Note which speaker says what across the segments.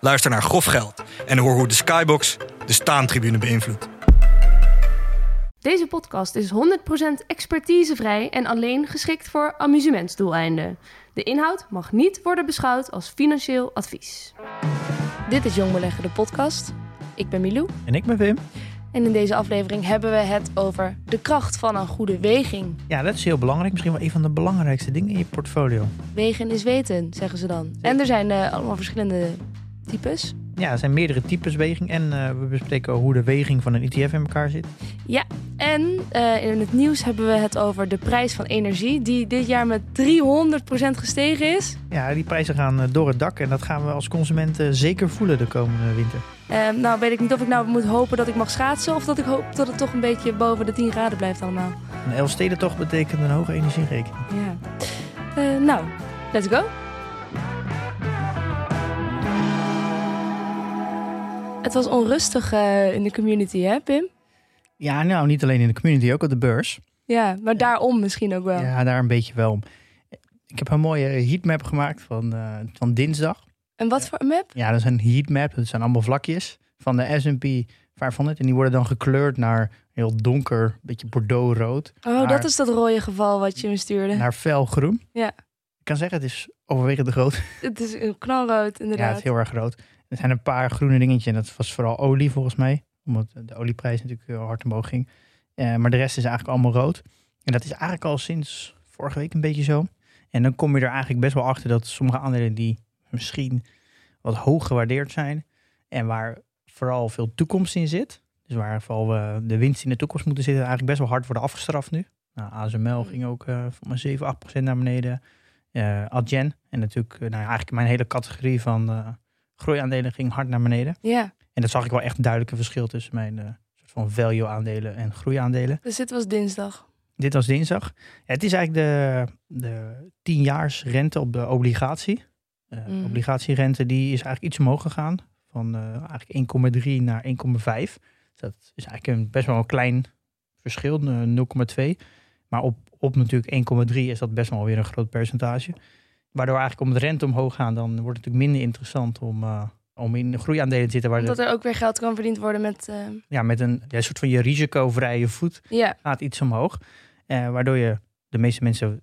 Speaker 1: Luister naar Grof Geld en hoor hoe de Skybox de staantribune beïnvloedt.
Speaker 2: Deze podcast is 100% expertisevrij en alleen geschikt voor amusementsdoeleinden. De inhoud mag niet worden beschouwd als financieel advies. Dit is Jong Beleggen, de podcast. Ik ben Milou.
Speaker 3: En ik ben Wim.
Speaker 2: En in deze aflevering hebben we het over de kracht van een goede weging.
Speaker 3: Ja, dat is heel belangrijk. Misschien wel een van de belangrijkste dingen in je portfolio.
Speaker 2: Wegen is weten, zeggen ze dan. En er zijn uh, allemaal verschillende types.
Speaker 3: Ja, er zijn meerdere types weging. En uh, we bespreken hoe de weging van een ETF in elkaar zit.
Speaker 2: Ja, en uh, in het nieuws hebben we het over de prijs van energie, die dit jaar met 300% gestegen is.
Speaker 3: Ja, die prijzen gaan door het dak en dat gaan we als consumenten zeker voelen de komende winter.
Speaker 2: Uh, nou, weet ik niet of ik nou moet hopen dat ik mag schaatsen of dat ik hoop dat het toch een beetje boven de 10 graden blijft allemaal.
Speaker 3: Een Elfstedentocht betekent een hoge energierekening.
Speaker 2: Ja. nou, let's go. Het was onrustig uh, in de community, hè, Pim?
Speaker 3: Ja, nou, niet alleen in de community, ook op de beurs.
Speaker 2: Ja, maar daarom misschien ook wel.
Speaker 3: Ja, daar een beetje wel om. Ik heb een mooie heatmap gemaakt van, uh, van dinsdag.
Speaker 2: En wat voor een map?
Speaker 3: Ja, dat is een heatmap. Dat zijn allemaal vlakjes van de S&P 500. En die worden dan gekleurd naar heel donker, beetje bordeaux-rood.
Speaker 2: Oh, naar, dat is dat rode geval wat je me stuurde.
Speaker 3: Naar felgroen.
Speaker 2: Ja.
Speaker 3: Ik kan zeggen, het is overwegend groot.
Speaker 2: Het is knalrood, inderdaad.
Speaker 3: Ja, het is heel erg groot. Er zijn een paar groene dingetjes en dat was vooral olie volgens mij. Omdat de olieprijs natuurlijk heel hard omhoog ging. Uh, maar de rest is eigenlijk allemaal rood. En dat is eigenlijk al sinds vorige week een beetje zo. En dan kom je er eigenlijk best wel achter dat sommige aandelen die misschien wat hoog gewaardeerd zijn. En waar vooral veel toekomst in zit. Dus waar vooral de winst in de toekomst moeten zitten, eigenlijk best wel hard worden afgestraft nu. Nou, ASML ging ook uh, van 7, 8 procent naar beneden. Uh, Adyen en natuurlijk nou, eigenlijk mijn hele categorie van groeiaandelen ging hard naar beneden.
Speaker 2: Ja.
Speaker 3: En dat zag ik wel echt een duidelijk verschil tussen mijn soort van value aandelen en groeiaandelen.
Speaker 2: Dus dit was dinsdag?
Speaker 3: Dit was dinsdag. Ja, het is eigenlijk de, de 10 rente op de obligatie. Uh, mm. Obligatierente die is eigenlijk iets omhoog gegaan. Van uh, eigenlijk 1,3 naar 1,5. Dat is eigenlijk een, best wel een klein verschil, 0,2. Maar op, op natuurlijk 1,3 is dat best wel weer een groot percentage. Waardoor eigenlijk om de rente omhoog gaan, dan wordt het natuurlijk minder interessant om, uh, om in groeiaandelen te zitten. Waar
Speaker 2: Omdat
Speaker 3: de,
Speaker 2: er ook weer geld kan verdiend worden met... Uh...
Speaker 3: Ja, met een ja, soort van je risicovrije voet
Speaker 2: ja.
Speaker 3: gaat iets omhoog. waardoor je de meeste mensen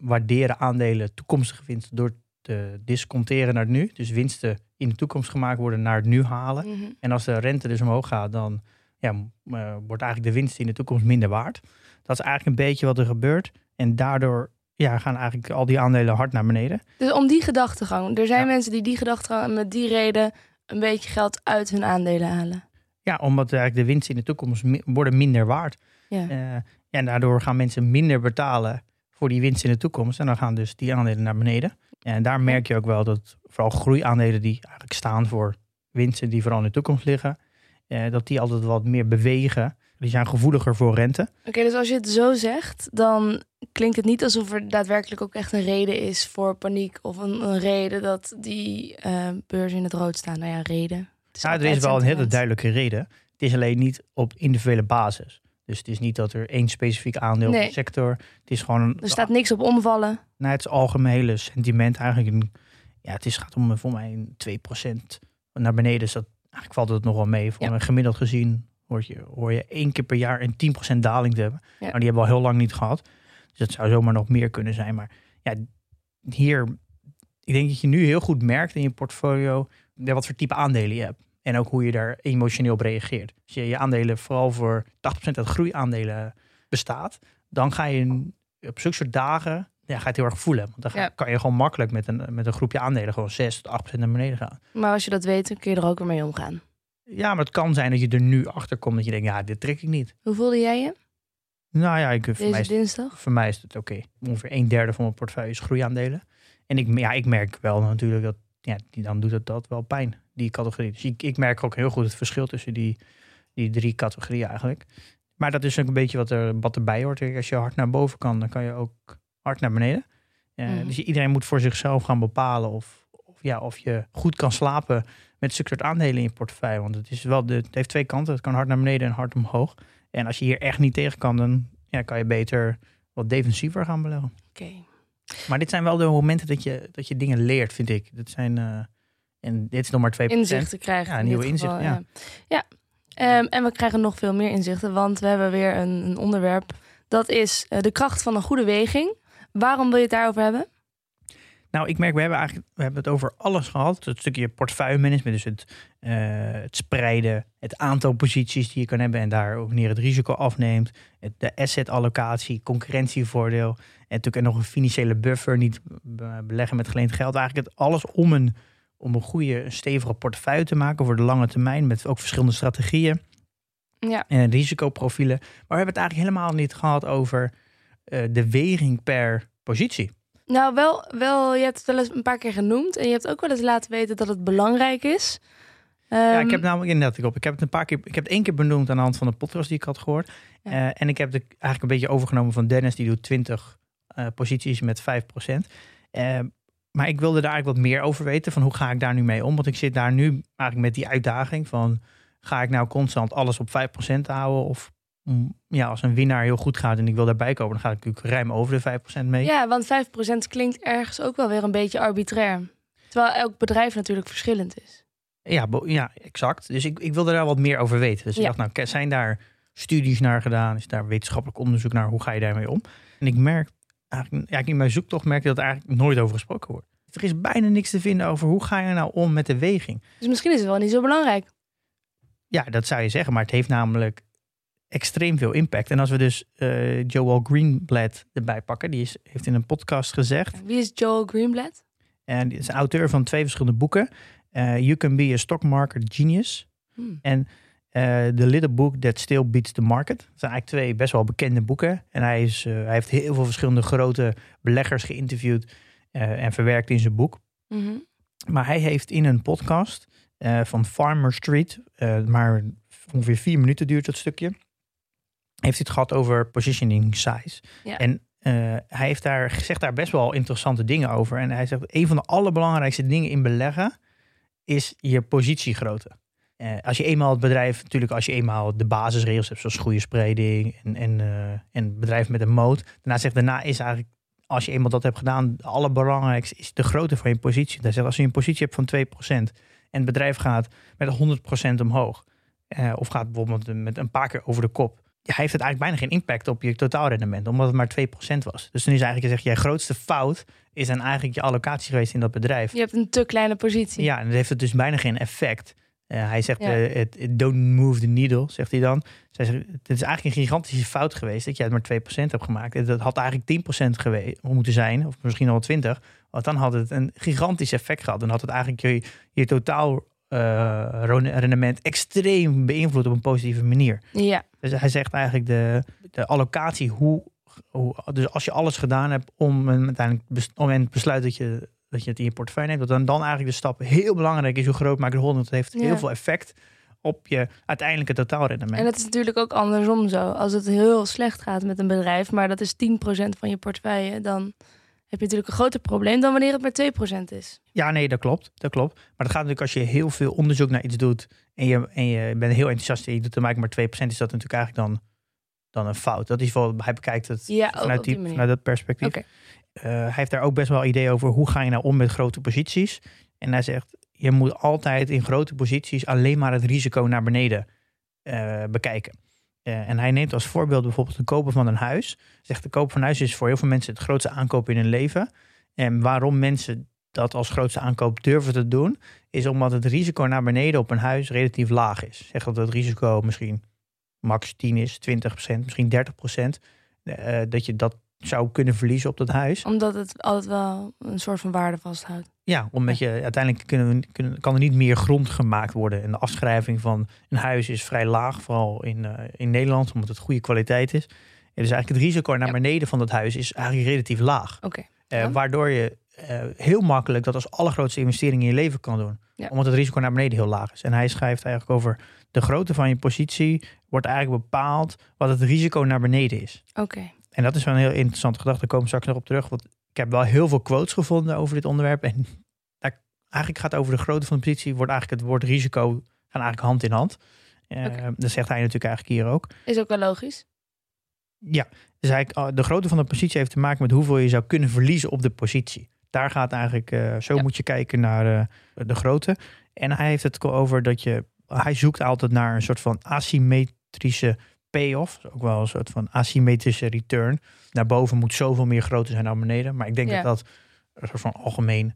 Speaker 3: waarderen aandelen toekomstige winst door te disconteren naar het nu. Dus winsten in de toekomst gemaakt worden naar het nu halen.
Speaker 2: Mhm.
Speaker 3: En als de rente dus omhoog gaat, dan ja, uh, wordt eigenlijk de winst in de toekomst minder waard. Dat is eigenlijk een beetje wat er gebeurt. En daardoor ja, gaan eigenlijk al die aandelen hard naar beneden.
Speaker 2: Dus om die gedachtegang. Er zijn ja. mensen die die gedachtegang met die reden een beetje geld uit hun aandelen halen.
Speaker 3: Ja, omdat eigenlijk de winsten in de toekomst worden minder waard.
Speaker 2: Ja.
Speaker 3: Uh, en daardoor gaan mensen minder betalen voor die winst in de toekomst. En dan gaan dus die aandelen naar beneden. En daar merk je ook wel dat vooral groeiaandelen die eigenlijk staan voor winsten die vooral in de toekomst liggen, eh, dat die altijd wat meer bewegen. Die zijn gevoeliger voor rente.
Speaker 2: Oké, okay, dus als je het zo zegt, dan klinkt het niet alsof er daadwerkelijk ook echt een reden is voor paniek. Of een, een reden dat die uh, beurzen in het rood staan. Nou ja, reden.
Speaker 3: Ja, er is wel een hele duidelijke reden. Het is alleen niet op individuele basis. Dus het is niet dat er één specifiek aandeel
Speaker 2: nee.
Speaker 3: sector. Het is gewoon. Een,
Speaker 2: er staat niks op omvallen.
Speaker 3: Nou, het algemene sentiment eigenlijk. Een, ja, het is, gaat om voor mij een 2% naar beneden. Dus dat, eigenlijk valt het nog wel mee. Voor
Speaker 2: Ja.
Speaker 3: een gemiddeld gezien hoor je, hoor je één keer per jaar een 10% daling te hebben.
Speaker 2: Ja.
Speaker 3: Nou, die hebben we al heel lang niet gehad. Dus dat zou zomaar nog meer kunnen zijn. Maar ja, hier, ik denk dat je nu heel goed merkt in je portfolio wat voor type aandelen je hebt. En ook hoe je daar emotioneel op reageert. Als je je aandelen vooral voor 80% uit groeiaandelen bestaat, dan ga je op zulke soort dagen ja, ga je het heel erg voelen. Want dan ga-
Speaker 2: Ja.
Speaker 3: kan je gewoon makkelijk met een, met een groepje aandelen gewoon 6 tot 8% naar beneden gaan.
Speaker 2: Maar als je dat weet, dan kun je er ook weer mee omgaan.
Speaker 3: Ja, maar het kan zijn dat je er nu achter komt dat je denkt, ja, dit trek ik niet.
Speaker 2: Hoe voelde jij je
Speaker 3: Nou ja, ik, voor,
Speaker 2: deze
Speaker 3: mij is,
Speaker 2: dinsdag?
Speaker 3: voor mij is het oké. Ongeveer een derde van mijn portefeuille is groeiaandelen. En ik, ja, ik merk wel natuurlijk dat, ja, die, dan doet het dat wel pijn. die categorie. Dus ik, ik merk ook heel goed het verschil tussen die, die drie categorieën eigenlijk. Maar dat is ook een beetje wat, er, wat erbij hoort. Als je hard naar boven kan, dan kan je ook hard naar beneden.
Speaker 2: Mhm.
Speaker 3: Dus iedereen moet voor zichzelf gaan bepalen of, of, ja, of je goed kan slapen met zulke soort aandelen in je portefeuille. Want het, is wel de, het heeft twee kanten. Het kan hard naar beneden en hard omhoog. En als je hier echt niet tegen kan, dan ja, kan je beter wat defensiever gaan beleggen.
Speaker 2: Oké.
Speaker 3: Maar dit zijn wel de momenten dat je, dat je dingen leert, vind ik. Dat zijn, eh, en dit is nog maar 2%.
Speaker 2: Inzichten krijgen.
Speaker 3: Ja,
Speaker 2: in
Speaker 3: nieuwe inzichten,
Speaker 2: Ja. ja. Ehm, en we krijgen nog veel meer inzichten, want we hebben weer een, een onderwerp. Dat is eh, de kracht van een goede weging. Waarom wil je het daarover hebben?
Speaker 3: Nou, ik merk, we hebben eigenlijk we hebben het over alles gehad. Het stukje portefeuillemanagement, dus het, eh, het spreiden, het aantal posities die je kan hebben en daar ook wanneer het risico afneemt. Het, de asset allocatie, concurrentievoordeel en natuurlijk nog een financiële buffer, niet be- beleggen met geleend geld. Eigenlijk het alles om een, om een goede, een stevige portefeuille te maken voor de lange termijn met ook verschillende strategieën
Speaker 2: Ja,
Speaker 3: en risicoprofielen. Maar we hebben het eigenlijk helemaal niet gehad over eh, de weging per positie.
Speaker 2: Nou wel, wel, je hebt het wel eens een paar keer genoemd. En je hebt ook wel eens laten weten dat het belangrijk is.
Speaker 3: Ja,
Speaker 2: Ehm,
Speaker 3: ik heb namelijk inderdaad, ik, op. ik heb het een paar keer, ik heb het één keer benoemd aan de hand van de podcast die ik had gehoord.
Speaker 2: Ja.
Speaker 3: Eh, en ik heb het eigenlijk een beetje overgenomen van Dennis, die doet 20 eh, posities met 5%. Eh, maar ik wilde daar eigenlijk wat meer over weten, van hoe ga ik daar nu mee om? Want ik zit daar nu eigenlijk met die uitdaging van, ga ik nou constant alles op 5% houden? Of ja, als een winnaar heel goed gaat en ik wil daarbij komen, dan ga ik natuurlijk ruim over de 5% mee.
Speaker 2: Ja, want 5% klinkt ergens ook wel weer een beetje arbitrair. Terwijl elk bedrijf natuurlijk verschillend is.
Speaker 3: Ja, ja exact. Dus ik, ik wilde daar wat meer over weten. Dus ik
Speaker 2: Ja.
Speaker 3: dacht, nou, zijn daar studies naar gedaan? Is daar wetenschappelijk onderzoek naar? Hoe ga je daarmee om? En ik merk, eigenlijk, ja, in mijn zoektocht merk ik dat er eigenlijk nooit over gesproken wordt. Er is bijna niks te vinden over hoe ga je nou om met de weging.
Speaker 2: Dus misschien is het wel niet zo belangrijk.
Speaker 3: Ja, dat zou je zeggen, maar het heeft namelijk extreem veel impact. En als we dus eh, Joel Greenblatt erbij pakken, die is, heeft in een podcast gezegd,
Speaker 2: Wie is Joel Greenblatt?
Speaker 3: en die is auteur van twee verschillende boeken, eh, You Can Be a Stock Market Genius
Speaker 2: Hmm.
Speaker 3: En eh The Little Book That Still Beats the Market. Dat zijn eigenlijk twee best wel bekende boeken. En hij, is, hij heeft heel veel verschillende grote beleggers geïnterviewd en verwerkt in zijn boek.
Speaker 2: Mhm.
Speaker 3: Maar hij heeft in een podcast van Farmer Street, maar ongeveer vier minuten duurt dat stukje, heeft het gehad over positioning size.
Speaker 2: Ja.
Speaker 3: En eh, hij heeft daar, zegt daar best wel interessante dingen over. En hij zegt, een van de allerbelangrijkste dingen in beleggen is je positiegrootte. Eh, als je eenmaal het bedrijf, natuurlijk als je eenmaal de basisregels hebt, zoals goede spreiding en, en, eh, en bedrijf met een moot. Daarna zegt daarna is eigenlijk, als je eenmaal dat hebt gedaan, het allerbelangrijkste is de grootte van je positie. Hij zegt, als je een positie hebt van 2% en het bedrijf gaat met 100% omhoog, of gaat bijvoorbeeld met een paar keer over de kop, heeft het eigenlijk bijna geen impact op je totaalrendement, omdat het maar 2% was. Dus dan is eigenlijk gezegd, je grootste fout is dan eigenlijk je allocatie geweest in dat bedrijf.
Speaker 2: Je hebt een te kleine positie.
Speaker 3: Ja, en dan heeft het dus bijna geen effect. Eh, hij zegt,
Speaker 2: Ja.
Speaker 3: eh, it don't move the needle, zegt hij dan. Zij zegt, het is eigenlijk een gigantische fout geweest dat je het maar 2% hebt gemaakt. En Dat had eigenlijk 10% geweest moeten zijn, of misschien al 20. Want dan had het een gigantisch effect gehad. Dan had het eigenlijk je, je totaal ron- rendement extreem beïnvloed op een positieve manier.
Speaker 2: Ja.
Speaker 3: Dus hij zegt eigenlijk de, de allocatie, hoe, hoe, dus als je alles gedaan hebt om een, uiteindelijk om een besluit dat je, dat je het in je portefeuille neemt, dat dan, dan eigenlijk de stap heel belangrijk is. Hoe groot maak je de hond? Het heeft
Speaker 2: Ja.
Speaker 3: heel veel effect op je uiteindelijke totaalrendement.
Speaker 2: En dat is natuurlijk ook andersom zo. Als het heel slecht gaat met een bedrijf, maar dat is 10% van je portefeuille, dan heb je natuurlijk een groter probleem dan wanneer het maar 2% is.
Speaker 3: Ja, nee, dat klopt. Dat klopt. Maar dat gaat natuurlijk als je heel veel onderzoek naar iets doet en je, en je bent heel enthousiast en je doet er maar 2%, is dat natuurlijk eigenlijk dan, dan een fout. Dat is wel, hij bekijkt het
Speaker 2: Ja,
Speaker 3: vanuit,
Speaker 2: die
Speaker 3: vanuit dat perspectief. Eh, hij heeft daar ook best wel ideeën over hoe ga je nou om met grote posities. En hij zegt, je moet altijd in grote posities alleen maar het risico naar beneden eh, bekijken. Eh, en hij neemt als voorbeeld bijvoorbeeld de kopen van een huis. Zegt de koop van een huis is voor heel veel mensen het grootste aankoop in hun leven. En waarom mensen dat als grootste aankoop durven te doen, is omdat het risico naar beneden op een huis relatief laag is. Zeg dat het risico misschien max 10 is, 20% misschien 30% eh, dat je dat zou kunnen verliezen op dat huis.
Speaker 2: Omdat het altijd wel een soort van waarde vasthoudt.
Speaker 3: Ja, omdat je uiteindelijk kunnen, kan er niet meer grond gemaakt worden. En de afschrijving van een huis is vrij laag, vooral in, eh, in Nederland, omdat het goede kwaliteit is. En dus eigenlijk het risico naar
Speaker 2: Ja.
Speaker 3: beneden van dat huis is eigenlijk relatief laag.
Speaker 2: Oké.
Speaker 3: Eh,
Speaker 2: Ja.
Speaker 3: Waardoor je eh, heel makkelijk dat als allergrootste investering in je leven kan doen.
Speaker 2: Ja.
Speaker 3: Omdat het risico naar beneden heel laag is. En hij schrijft eigenlijk over de grootte van je positie wordt eigenlijk bepaald wat het risico naar beneden is.
Speaker 2: Oké.
Speaker 3: En dat is wel een heel interessante gedachte. Daar komen we straks nog op terug. Want ik heb wel heel veel quotes gevonden over dit onderwerp. En daar, eigenlijk gaat het over de grootte van de positie. Wordt eigenlijk het woord risico gaan eigenlijk hand in hand. Eh. Dat zegt hij natuurlijk eigenlijk hier ook.
Speaker 2: Is ook wel logisch.
Speaker 3: Ja, dus eigenlijk, uh, de grootte van de positie heeft te maken met hoeveel je zou kunnen verliezen op de positie. Daar gaat eigenlijk, uh, zo
Speaker 2: Ja.
Speaker 3: moet je kijken naar uh, de grootte. En hij heeft het over dat je, hij zoekt altijd naar een soort van asymmetrische payoff. Ook wel een soort van asymmetrische return. Naar boven moet zoveel meer groter zijn dan beneden. Maar ik denk
Speaker 2: Ja.
Speaker 3: dat dat een soort van algemeen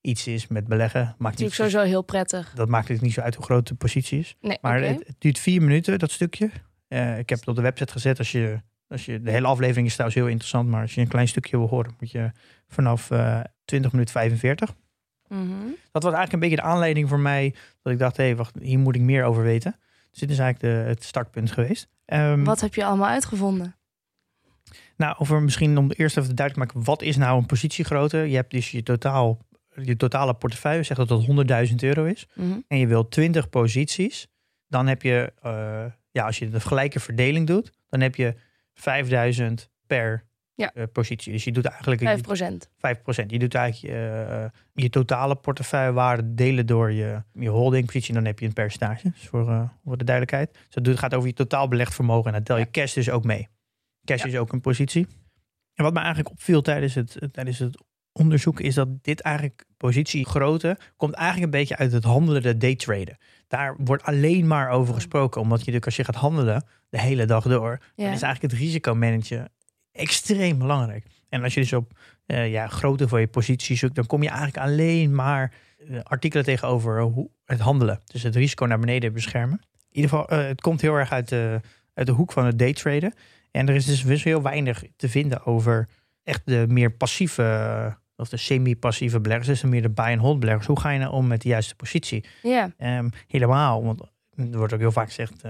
Speaker 3: iets is met beleggen. Maakt
Speaker 2: Natuurlijk
Speaker 3: niet,
Speaker 2: sowieso heel prettig.
Speaker 3: dat maakt het niet zo uit hoe groot de positie is.
Speaker 2: Nee,
Speaker 3: Maar het, het duurt vier minuten, dat stukje. Eh, ik heb het op de website gezet. Als je, als je, de hele aflevering is trouwens heel interessant. Maar als je een klein stukje wil horen, moet je vanaf eh 20 minuten 45.
Speaker 2: Mhm.
Speaker 3: Dat was eigenlijk een beetje de aanleiding voor mij. Dat ik dacht, hé, wacht, hier moet ik meer over weten. Dus dit is eigenlijk de, het startpunt geweest. Ehm,
Speaker 2: Wat heb je allemaal uitgevonden?
Speaker 3: Nou, over misschien om eerst even duidelijk te maken. Wat is nou een positiegrootte? Je hebt dus je, totaal, je totale portefeuille, zegt dat dat 100.000 euro is.
Speaker 2: Mhm.
Speaker 3: en je wilt 20 posities, dan heb je, eh, ja, als je de gelijke verdeling doet, dan heb je 5000 per
Speaker 2: Ja.
Speaker 3: eh, positie. Dus je doet eigenlijk
Speaker 2: 5 procent.
Speaker 3: 5%. Je doet eigenlijk eh, je totale portefeuillewaarde delen door je, je holdingpositie. En dan heb je een percentage, dus voor, eh, voor de duidelijkheid. Dus dat doet- gaat over je totaal belegd vermogen. En dan tel je cash dus ook mee. Cash
Speaker 2: Ja.
Speaker 3: is ook een positie. En wat me eigenlijk opviel tijdens het, tijdens het onderzoek... is dat dit eigenlijk positiegrootte... komt eigenlijk een beetje uit het handelen, de daytraden. Daar wordt alleen maar over gesproken. Omdat je natuurlijk als je gaat handelen de hele dag door...
Speaker 2: Ja.
Speaker 3: dan is eigenlijk het risicomanagen extreem belangrijk. En als je dus op eh, ja, grootte van je positie zoekt, dan kom je eigenlijk alleen maar eh, artikelen tegenover hoe het handelen. Dus het risico naar beneden beschermen. In ieder geval, eh, het komt heel erg uit de, uit de hoek van het daytraden. En er is dus dus heel weinig te vinden over echt de meer passieve, of de semi-passieve beleggers, dus de meer de buy-and-hold beleggers. Hoe ga je nou om met de juiste positie?
Speaker 2: Ja.
Speaker 3: Ehm, helemaal, want er wordt ook heel vaak gezegd,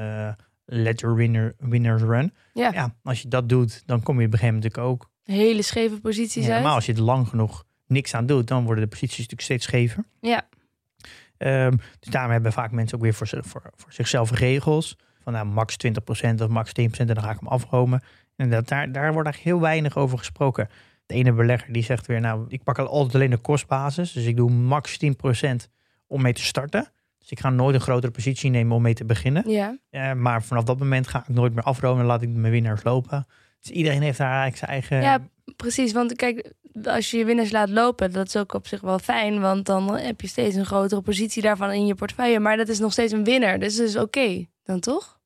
Speaker 3: let your winner, winners run.
Speaker 2: Ja.
Speaker 3: Ja, als je dat doet, dan kom je op een gegeven moment natuurlijk ook.
Speaker 2: Hele scheve posities
Speaker 3: Ja,
Speaker 2: uit.
Speaker 3: normaal, als je het lang genoeg niks aan doet, dan worden de posities natuurlijk steeds schever.
Speaker 2: Ja.
Speaker 3: Ehm, dus daarom hebben vaak mensen ook weer voor, voor zichzelf regels. Van nou, max 20% of max 10% en dan ga ik hem afromen. En dat, daar, daar wordt eigenlijk heel weinig over gesproken. De ene belegger die zegt weer, nou, ik pak altijd alleen de kostbasis. Dus ik doe max 10% om mee te starten. Dus ik ga nooit een grotere positie nemen om mee te beginnen.
Speaker 2: Ja.
Speaker 3: Eh, maar vanaf dat moment ga ik nooit meer afromen en laat ik mijn winnaars lopen. Dus iedereen heeft daar eigenlijk zijn eigen...
Speaker 2: Ja, precies. Want kijk, als je je winnaars laat lopen, dat is ook op zich wel fijn. Want dan heb je steeds een grotere positie daarvan in je portefeuille. Maar dat is nog steeds een winnaar. Dus dat is oké. Dan toch?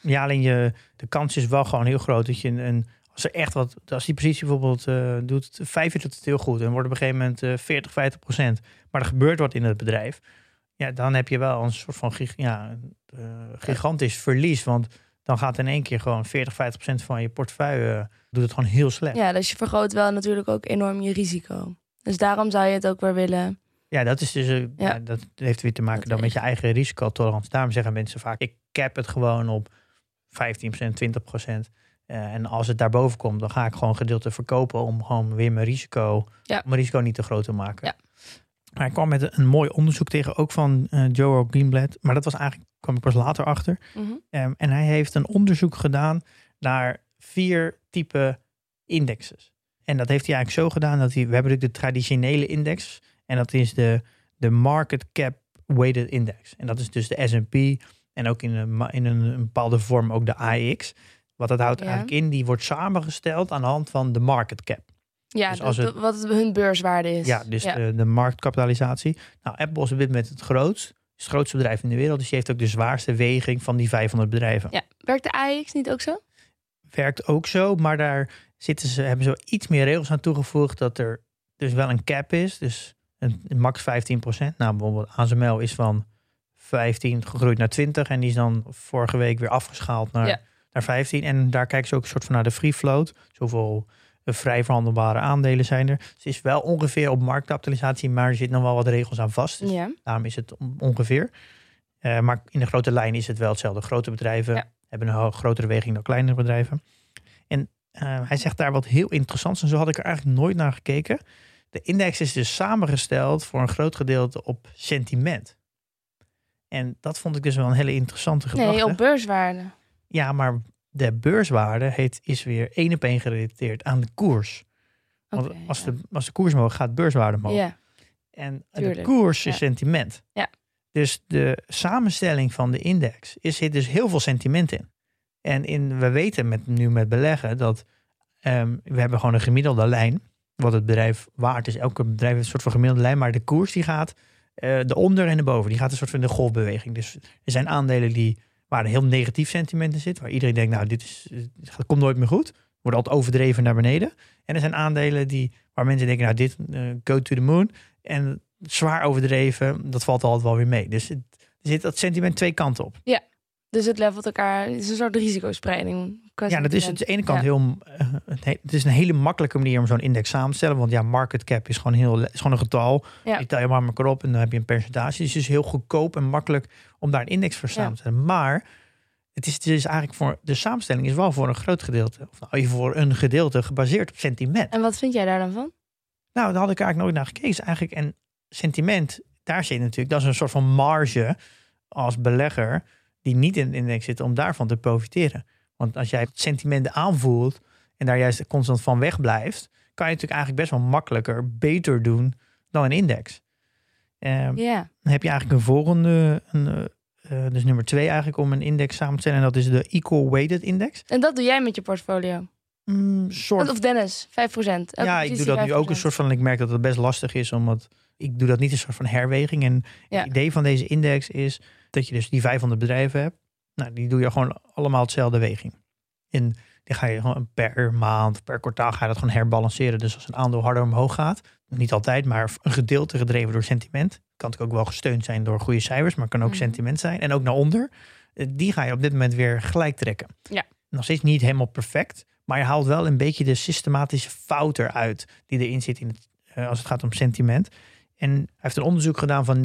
Speaker 3: Ja, alleen je, de kans is wel gewoon heel groot dat je een, een- als er echt wat, als die positie bijvoorbeeld eh, doet, vijf jaar doet het heel goed en wordt op een gegeven moment eh 40, 50 procent, maar er gebeurt wat in het bedrijf, ja, dan heb je wel een soort van gig- ja, eh, gigantisch verlies, want dan gaat in één keer gewoon 40, 50 procent van je portefeuille, eh, doet het gewoon heel slecht.
Speaker 2: Ja, dus je vergroot wel natuurlijk ook enorm je risico. Dus daarom zou je het ook weer willen.
Speaker 3: Ja, dat is dus, eh,
Speaker 2: Ja.
Speaker 3: ja, dat heeft weer te maken
Speaker 2: Dat
Speaker 3: dan met je eigen risicotolerantie. Daarom zeggen mensen vaak, ik cap het gewoon op 15%, 20%. Eh, en als het daarboven komt, dan ga ik gewoon gedeelte verkopen om gewoon weer mijn risico,
Speaker 2: Ja.
Speaker 3: mijn risico niet te groot te maken.
Speaker 2: Ja.
Speaker 3: Maar ik kwam met een mooi onderzoek tegen, ook van eh Joe Greenblatt. Maar dat was eigenlijk, kwam ik pas later achter.
Speaker 2: Mhm.
Speaker 3: Ehm, en hij heeft een onderzoek gedaan naar vier type indexes. En dat heeft hij eigenlijk zo gedaan dat hij, we hebben natuurlijk de traditionele index. En dat is de, de market cap weighted index. En dat is dus de S&P en ook in een, in een, bepaalde vorm ook de AEX. Wat dat houdt
Speaker 2: Ja.
Speaker 3: eigenlijk in, die wordt samengesteld aan de hand van de market cap.
Speaker 2: Ja,
Speaker 3: Dus als het-
Speaker 2: wat hun beurswaarde is.
Speaker 3: Ja, dus De, de marktkapitalisatie. Nou, Apple is op dit moment het grootst. het grootste bedrijf in de wereld. Dus die heeft ook de zwaarste weging van die 500 bedrijven.
Speaker 2: ja. Werkt de AX niet ook zo?
Speaker 3: werkt ook zo, maar daar zitten ze, hebben ze iets meer regels aan toegevoegd dat er dus wel een cap is, dus een, een max 15%. Nou, bijvoorbeeld ASML is van 15 gegroeid naar 20 en die is dan vorige week weer afgeschaald naar,
Speaker 2: Ja.
Speaker 3: naar 15. En daar kijken ze ook een soort van naar de free float. Zoveel vrij verhandelbare aandelen zijn er. Het is wel ongeveer op marktkapitalisatie, maar er zitten nog wel wat regels aan vast. Dus
Speaker 2: Ja.
Speaker 3: Daarom is het on- ongeveer. Eh, maar in de grote lijn is het wel hetzelfde. Grote bedrijven
Speaker 2: Ja.
Speaker 3: hebben een grotere weging dan kleinere bedrijven. En eh, hij zegt daar wat heel interessants. En zo had ik er eigenlijk nooit naar gekeken. De index is dus samengesteld voor een groot gedeelte op sentiment. En dat vond ik dus wel een hele interessante gedachte.
Speaker 2: Nee, op beurswaarde.
Speaker 3: Ja, maar de beurswaarde heet, is weer één op één gerelateerd aan de koers. Want als,
Speaker 2: ja.
Speaker 3: de, als de koers omhoog gaat, beurswaarde omhoog.
Speaker 2: Ja,
Speaker 3: En de
Speaker 2: Tuurlijk,
Speaker 3: koers is
Speaker 2: ja.
Speaker 3: sentiment.
Speaker 2: Ja.
Speaker 3: Dus de samenstelling van de index is zit dus heel veel sentiment in. En in, we weten met, nu met beleggen dat ehm, we hebben gewoon een gemiddelde lijn. Wat het bedrijf waard is. Elke bedrijf heeft een soort van gemiddelde lijn. Maar de koers die gaat eh de onder en de boven. Die gaat een soort van de golfbeweging. Dus er zijn aandelen die waar een heel negatief sentiment in zit. Waar iedereen denkt, nou dit, is, dit komt nooit meer goed. Wordt altijd overdreven naar beneden. En er zijn aandelen die, waar mensen denken, nou dit, eh, go to the moon. En zwaar overdreven, dat valt altijd wel weer mee. Dus het, er zit dat sentiment twee kanten op.
Speaker 2: dus het levelt elkaar. Het is een soort risicospreiding.
Speaker 3: Ja, dat is aan de ene kant
Speaker 2: Ja.
Speaker 3: heel. eh, het he- het is een hele makkelijke manier om zo'n index samen te stellen. Want ja, market cap is gewoon, heel, is gewoon een getal.
Speaker 2: Ja.
Speaker 3: Die tel je maar elkaar op en dan heb je een percentage. Dus het is heel goedkoop en makkelijk om daar een index voor samen te stellen. Maar het is, het is eigenlijk voor de samenstelling is wel voor een groot gedeelte, of nou, voor een gedeelte gebaseerd op sentiment.
Speaker 2: En wat vind jij daar dan van?
Speaker 3: Nou, daar had ik eigenlijk nooit naar gekeken. Is eigenlijk en sentiment, daar zit natuurlijk, dat is een soort van marge als belegger die niet in de index zit om daarvan te profiteren. Want als jij het sentiment aanvoelt en daar juist constant van weg blijft, kan je natuurlijk eigenlijk best wel makkelijker beter doen dan een index. Ehm. Dan heb je eigenlijk een volgende, een, eh, eh, dus nummer twee eigenlijk om een index samen te stellen. En dat is de Equal Weighted Index.
Speaker 2: En dat doe jij met je portfolio.
Speaker 3: Mm, soort
Speaker 2: Of Dennis, 5%. Elke
Speaker 3: ja, ik doe dat nu ook een
Speaker 2: 5%.
Speaker 3: soort van. Ik merk dat het best lastig is, omdat ik doe dat niet een soort van herweging. En
Speaker 2: Ja.
Speaker 3: het idee van deze index is dat je dus die 500 bedrijven hebt. Nou, die doe je gewoon allemaal hetzelfde weging. En die ga je gewoon per maand, per kwartaal ga je dat gewoon herbalanceren. Dus als een aandeel harder omhoog gaat, niet altijd, maar een gedeelte gedreven door sentiment. Kan natuurlijk ook wel gesteund zijn door goede cijfers, maar kan ook
Speaker 2: Mhm.
Speaker 3: sentiment zijn. En ook naar onder. Eh, Die ga je op dit moment weer gelijk trekken.
Speaker 2: Ja.
Speaker 3: Nog steeds niet helemaal perfect, maar je haalt wel een beetje de systematische fout eruit die erin zit in het, eh, als het gaat om sentiment. En hij heeft een onderzoek gedaan van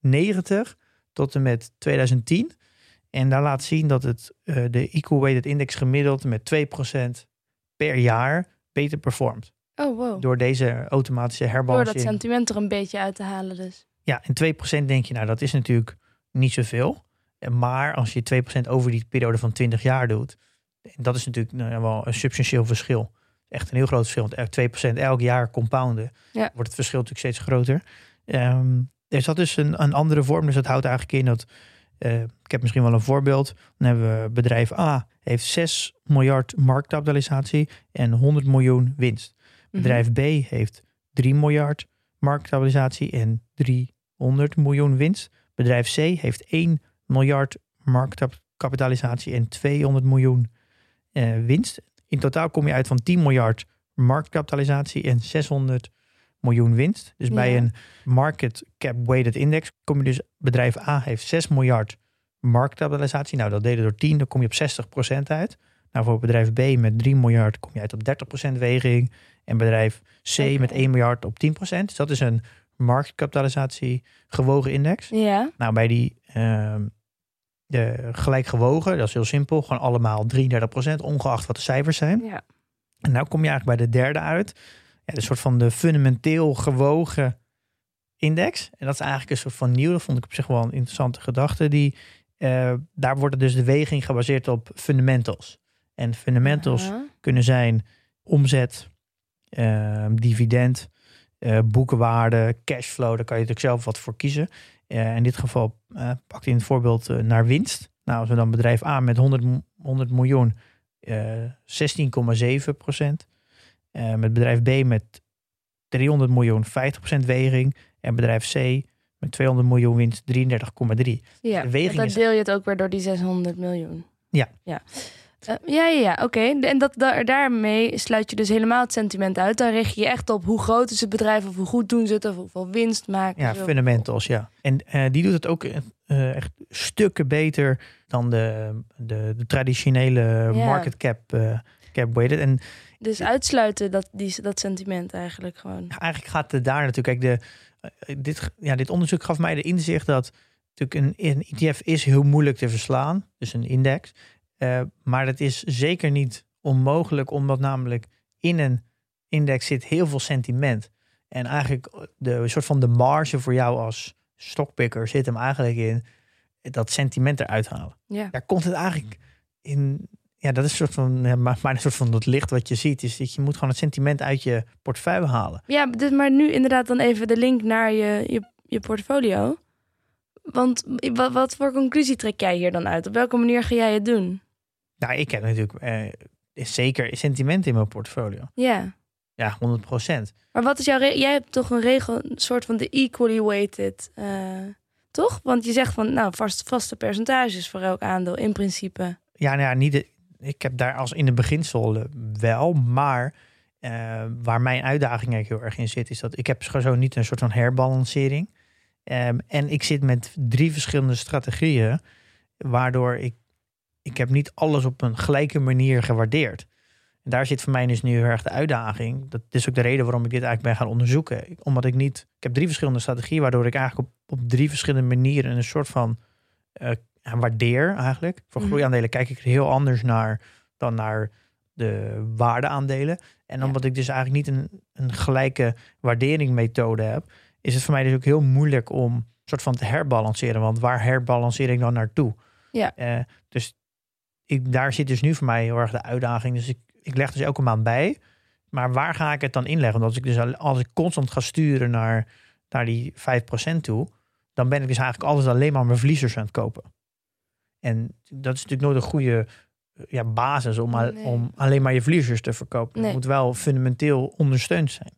Speaker 3: 1990 tot en met 2010. En daar laat zien dat het eh, de Equal Weighted Index gemiddeld met 2% per jaar beter performt.
Speaker 2: Oh, wow.
Speaker 3: Door deze automatische
Speaker 2: Door dat
Speaker 3: herbalancering.
Speaker 2: sentiment er een beetje uit te halen dus.
Speaker 3: Ja, en 2% denk je, nou dat is natuurlijk niet zoveel. En Maar als je 2% over die periode van 20 jaar doet, dat is natuurlijk nou wel een substantieel verschil. Echt een heel groot verschil. Want echt 2% elk jaar compounden,
Speaker 2: Ja.
Speaker 3: wordt het verschil natuurlijk steeds groter. Dus dat is een, een andere vorm. Dus dat houdt eigenlijk in dat, eh, ik heb misschien wel een voorbeeld. Dan hebben we bedrijf A, heeft 6 miljard marktkapitalisatie en 100 miljoen winst.
Speaker 2: Mhm.
Speaker 3: Bedrijf B heeft 3 miljard marktkapitalisatie en 300 miljoen winst. Bedrijf C heeft 1 miljard marktkapitalisatie en 200 miljoen eh, winst. In totaal kom je uit van 10 miljard marktkapitalisatie en 600 miljoen winst. Dus bij een market cap weighted index kom je dus, bedrijf A heeft 6 miljard marktkapitalisatie. Nou, dat delen door 10, dan kom je op 60% uit. Nou, voor bedrijf B met 3 miljard kom je uit op 30% weging. En bedrijf C met 1 miljard op 10%. Dus dat is een marktkapitalisatie gewogen index.
Speaker 2: Ja.
Speaker 3: Nou, bij die ehm, de gelijk gewogen, dat is heel simpel. Gewoon allemaal 33%, ongeacht wat de cijfers zijn.
Speaker 2: ja.
Speaker 3: En nou kom je eigenlijk bij de derde uit. Ja, een soort van de fundamenteel gewogen index. En dat is eigenlijk een soort van nieuw. Dat vond ik op zich wel een interessante gedachte. Die, eh, daar wordt dus de weging gebaseerd op fundamentals. En fundamentals kunnen zijn omzet, ehm, dividend, eh, boekenwaarde, cashflow. Daar kan je natuurlijk zelf wat voor kiezen. Eh, in dit geval pakt hij in het voorbeeld naar winst. Nou, als we dan bedrijf A met 100, m- 100 miljoen, eh 16,7 procent. Eh, met bedrijf B met 300 miljoen, 50 procent weging. En bedrijf C met 200 miljoen winst, 33,3.
Speaker 2: Ja,
Speaker 3: De weging
Speaker 2: want dan
Speaker 3: is-
Speaker 2: deel je het ook weer door die 600 miljoen.
Speaker 3: Ja.
Speaker 2: Ja, Eh, ja, ja, ja oké. En dat, da- daarmee sluit je dus helemaal het sentiment uit. Dan richt je je echt op hoe groot is het bedrijf... of hoe goed doen ze het of hoeveel winst maken
Speaker 3: Ja, fundamentals, ja. En eh, die doet het ook echt stukken beter dan de, de, de traditionele
Speaker 2: Ja.
Speaker 3: market cap, eh, weighted. En
Speaker 2: Dus uitsluiten dat, die, dat sentiment eigenlijk gewoon.
Speaker 3: eigenlijk gaat het daar natuurlijk, kijk, de, eh, dit, ja, dit onderzoek gaf mij de inzicht dat natuurlijk een, een ETF is heel moeilijk te verslaan, dus een index. Eh, maar het is zeker niet onmogelijk, omdat namelijk in een index zit heel veel sentiment. En eigenlijk de soort van de marge voor jou als stokpikker zit hem eigenlijk in dat sentiment eruit halen.
Speaker 2: Ja.
Speaker 3: Daar komt het eigenlijk in. Ja, dat is een soort van, ja, maar, maar een soort van dat licht wat je ziet, is dat je moet gewoon het sentiment uit je portefeuille halen.
Speaker 2: Ja, dus maar nu inderdaad dan even de link naar je, je, je portfolio. Want wat, wat voor conclusie trek jij hier dan uit? Op welke manier ga jij het doen?
Speaker 3: Nou, ik heb natuurlijk eh, zeker sentiment in mijn portfolio.
Speaker 2: Ja.
Speaker 3: Ja, 100%
Speaker 2: Maar wat is jouw... Jij hebt toch een regel, een soort van de equally weighted, eh, toch? Want je zegt van, nou, vast, vaste percentages voor elk aandeel, in principe.
Speaker 3: Ja, nou ja, niet de, ik heb daar als in de beginsel wel, maar eh, waar mijn uitdaging eigenlijk heel erg in zit, is dat ik heb zo niet een soort van herbalancering. Ehm, en ik zit met drie verschillende strategieën, waardoor ik, ik heb niet alles op een gelijke manier gewaardeerd. En daar zit voor mij dus nu heel erg de uitdaging. Dat is ook de reden waarom ik dit eigenlijk ben gaan onderzoeken. Omdat ik niet, ik heb drie verschillende strategieën, waardoor ik eigenlijk op, op drie verschillende manieren een soort van eh, ja, waardeer eigenlijk. Voor
Speaker 2: Mhm.
Speaker 3: groeiaandelen kijk ik er heel anders naar dan naar de waardeaandelen. En
Speaker 2: Ja.
Speaker 3: omdat ik dus eigenlijk niet een, een gelijke waarderingmethode heb, is het voor mij dus ook heel moeilijk om een soort van te herbalanceren. Want waar herbalanceer ik dan naartoe?
Speaker 2: Ja.
Speaker 3: Eh, dus ik, daar zit dus nu voor mij heel erg de uitdaging. Dus ik, ik leg dus elke maand bij. Maar waar ga ik het dan inleggen? Want als ik dus al- als ik constant ga sturen naar, naar die 5% toe, dan ben ik dus eigenlijk altijd alleen maar mijn verliezers aan het kopen. En dat is natuurlijk nooit een goede eh, ja, basis om,
Speaker 2: Nee.
Speaker 3: om alleen maar je verliezers te verkopen.
Speaker 2: Nee.
Speaker 3: Het moet wel fundamenteel ondersteund zijn.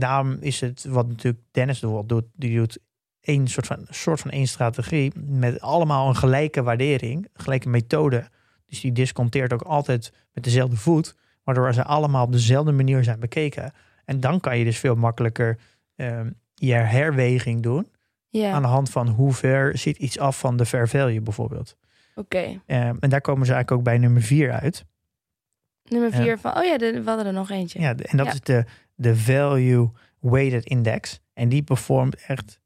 Speaker 3: Daarom is het wat natuurlijk Dennis doet, die doet één soort van, soort van één strategie met allemaal een gelijke waardering, gelijke methode. Dus die disconteert ook altijd met dezelfde voet, waardoor ze allemaal op dezelfde manier zijn bekeken. En dan kan je dus veel makkelijker ehm, je herweging doen
Speaker 2: Ja,
Speaker 3: aan de hand van hoe ver zit iets af van de fair value bijvoorbeeld.
Speaker 2: Oké.
Speaker 3: Ehm, en daar komen ze eigenlijk ook bij nummer vier uit.
Speaker 2: Nummer
Speaker 3: Ja.
Speaker 2: vier van... Oh ja, de, we hadden er nog eentje.
Speaker 3: Ja, de- en dat
Speaker 2: Ja.
Speaker 3: is de, de Value Weighted Index. En die performt echt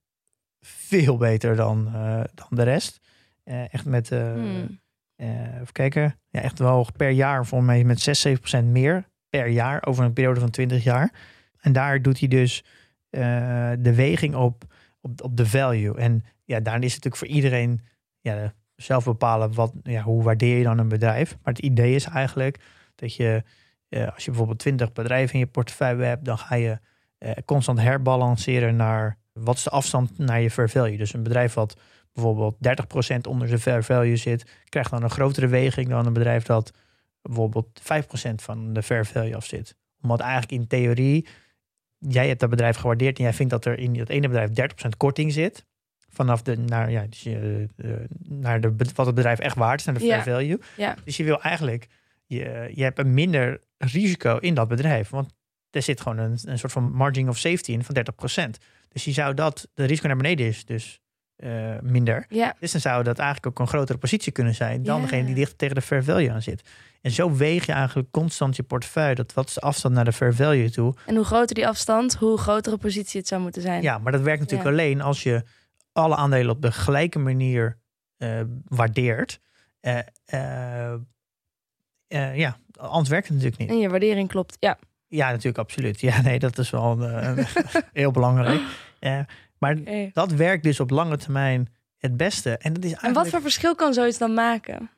Speaker 3: veel beter dan, eh, dan de rest. Eh, echt met,
Speaker 2: Hmm.
Speaker 3: eh, even kijken, ja, echt wel per jaar volgens mij met 6, 7% meer per jaar over een periode van 20 jaar. En daar doet hij dus de weging op, op, op de value. En ja, daarin is het natuurlijk voor iedereen ja, zelf bepalen wat, ja, hoe waardeer je dan een bedrijf. Maar het idee is eigenlijk dat je, eh, als je bijvoorbeeld 20 bedrijven in je portefeuille hebt, dan ga je eh, constant herbalanceren naar wat is de afstand naar je fair value. Dus een bedrijf wat bijvoorbeeld 30% onder zijn fair value zit, krijgt dan een grotere weging dan een bedrijf dat bijvoorbeeld 5% van de fair value af zit. Omdat eigenlijk in theorie, jij hebt dat bedrijf gewaardeerd en jij vindt dat er in dat ene bedrijf 30% korting zit. Vanaf de, naar, ja, dus je, eh, naar de, wat het bedrijf echt waard is, naar de fair
Speaker 2: Ja.
Speaker 3: value.
Speaker 2: Ja.
Speaker 3: Dus je wil eigenlijk, je, je hebt een minder risico in dat bedrijf. Want er zit gewoon een, een soort van margin of safety in van 30%. Dus je zou dat, de risico naar beneden is dus eh, minder.
Speaker 2: Ja,
Speaker 3: Dus dan zou dat eigenlijk ook een grotere positie kunnen zijn dan
Speaker 2: Ja.
Speaker 3: degene die dichter tegen de fair value aan zit. En zo weeg je eigenlijk constant je portefeuille. Dat wat is de afstand naar de fair value toe?
Speaker 2: en hoe groter die afstand, hoe grotere positie het zou moeten zijn.
Speaker 3: Ja, maar dat werkt natuurlijk
Speaker 2: Ja.
Speaker 3: alleen als je alle aandelen op de gelijke manier eh, waardeert. Eh, ja, anders werkt het natuurlijk niet.
Speaker 2: En je waardering klopt. Ja,
Speaker 3: Ja, natuurlijk, absoluut. Ja, nee, dat is wel heel belangrijk. Maar dat werkt dus op lange termijn het beste. En, dat is
Speaker 2: En wat
Speaker 3: eigenlijk,
Speaker 2: voor verschil kan zoiets dan maken?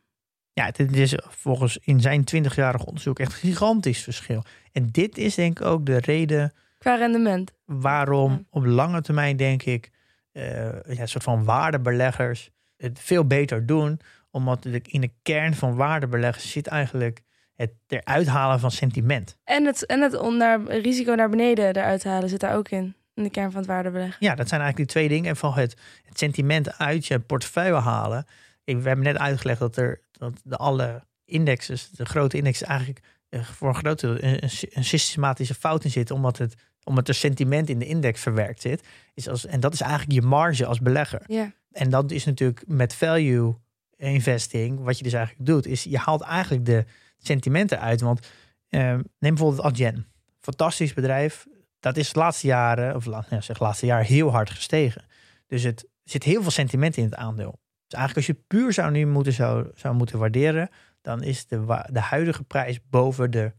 Speaker 3: Ja, het is volgens in zijn 20-jarig onderzoek echt een gigantisch verschil. En dit is denk ik ook de reden
Speaker 2: Qua rendement.
Speaker 3: waarom
Speaker 2: Ja.
Speaker 3: op lange termijn, denk ik, ja, een soort van waardebeleggers het veel beter doen. Omdat in de kern van waardebeleggers zit eigenlijk het eruit halen van sentiment.
Speaker 2: En het, en het on- naar, risico naar beneden eruit halen zit daar ook in. In de kern van het waardebeleggen.
Speaker 3: Ja, dat zijn eigenlijk die twee dingen. En van het, het sentiment uit je portefeuille halen. Ik, we hebben net uitgelegd dat er dat de alle indexes, de grote indexes, eigenlijk eh, voor een groot deel een, een, een systematische fout in zitten. Omdat het, omdat er sentiment in de index verwerkt zit. Is als, en dat is eigenlijk je marge als belegger.
Speaker 2: Ja,
Speaker 3: En dat is natuurlijk met value investing, wat je dus eigenlijk doet, is je haalt eigenlijk de sentimenten uit. Want eh, neem bijvoorbeeld Adyen. Fantastisch bedrijf. Dat is de laatste jaren, of la- ja, zeg laatste jaar, heel hard gestegen. Dus het zit heel veel sentiment in het aandeel. Dus eigenlijk als je het puur zou nu moeten, zou, zou moeten waarderen, dan is de, de huidige prijs boven de,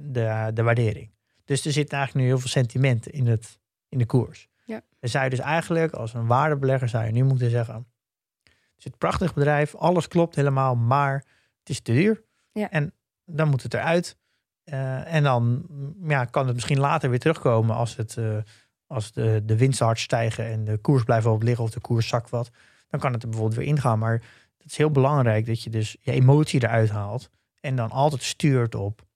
Speaker 3: de, de waardering. Dus er zit eigenlijk nu heel veel sentiment in, het, in de koers.
Speaker 2: Ja.
Speaker 3: Dan zou je dus eigenlijk als een waardebelegger zou je nu moeten zeggen... Het is een prachtig bedrijf, alles klopt helemaal, maar het is te duur.
Speaker 2: Ja.
Speaker 3: En dan moet het eruit. Eh, en dan mm, ja, kan het misschien later weer terugkomen als, het, eh, als de, de winsten hard stijgen en de koers blijft op liggen of de koers zakt wat. Dan kan het er bijvoorbeeld weer ingaan. Maar het is heel belangrijk dat je dus je emotie eruit haalt. En dan altijd stuurt op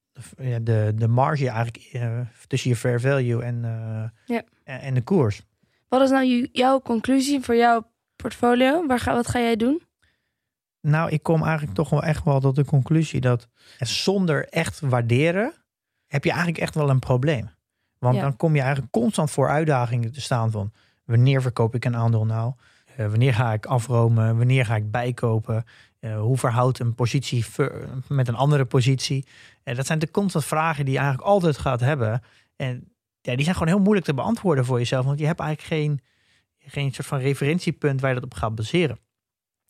Speaker 3: de, de, marge eigenlijk eh, tussen je fair value en, eh,
Speaker 2: Ja.
Speaker 3: en, de koers.
Speaker 2: Wat is nou jouw conclusie voor jouw portfolio? Waar ga, wat ga jij doen?
Speaker 3: Nou, ik kom eigenlijk toch wel echt wel tot de conclusie dat zonder echt waarderen heb je eigenlijk echt wel een probleem. Want
Speaker 2: Ja.
Speaker 3: dan kom je eigenlijk constant voor uitdagingen te staan van wanneer verkoop ik een aandeel nou? Eh, wanneer ga ik afromen? Wanneer ga ik bijkopen? Eh, hoe verhoudt een positie met een andere positie? En dat zijn de constant vragen die je eigenlijk altijd gaat hebben. En ja, die zijn gewoon heel moeilijk te beantwoorden voor jezelf. Want je hebt eigenlijk geen, geen soort van referentiepunt waar je dat op gaat baseren.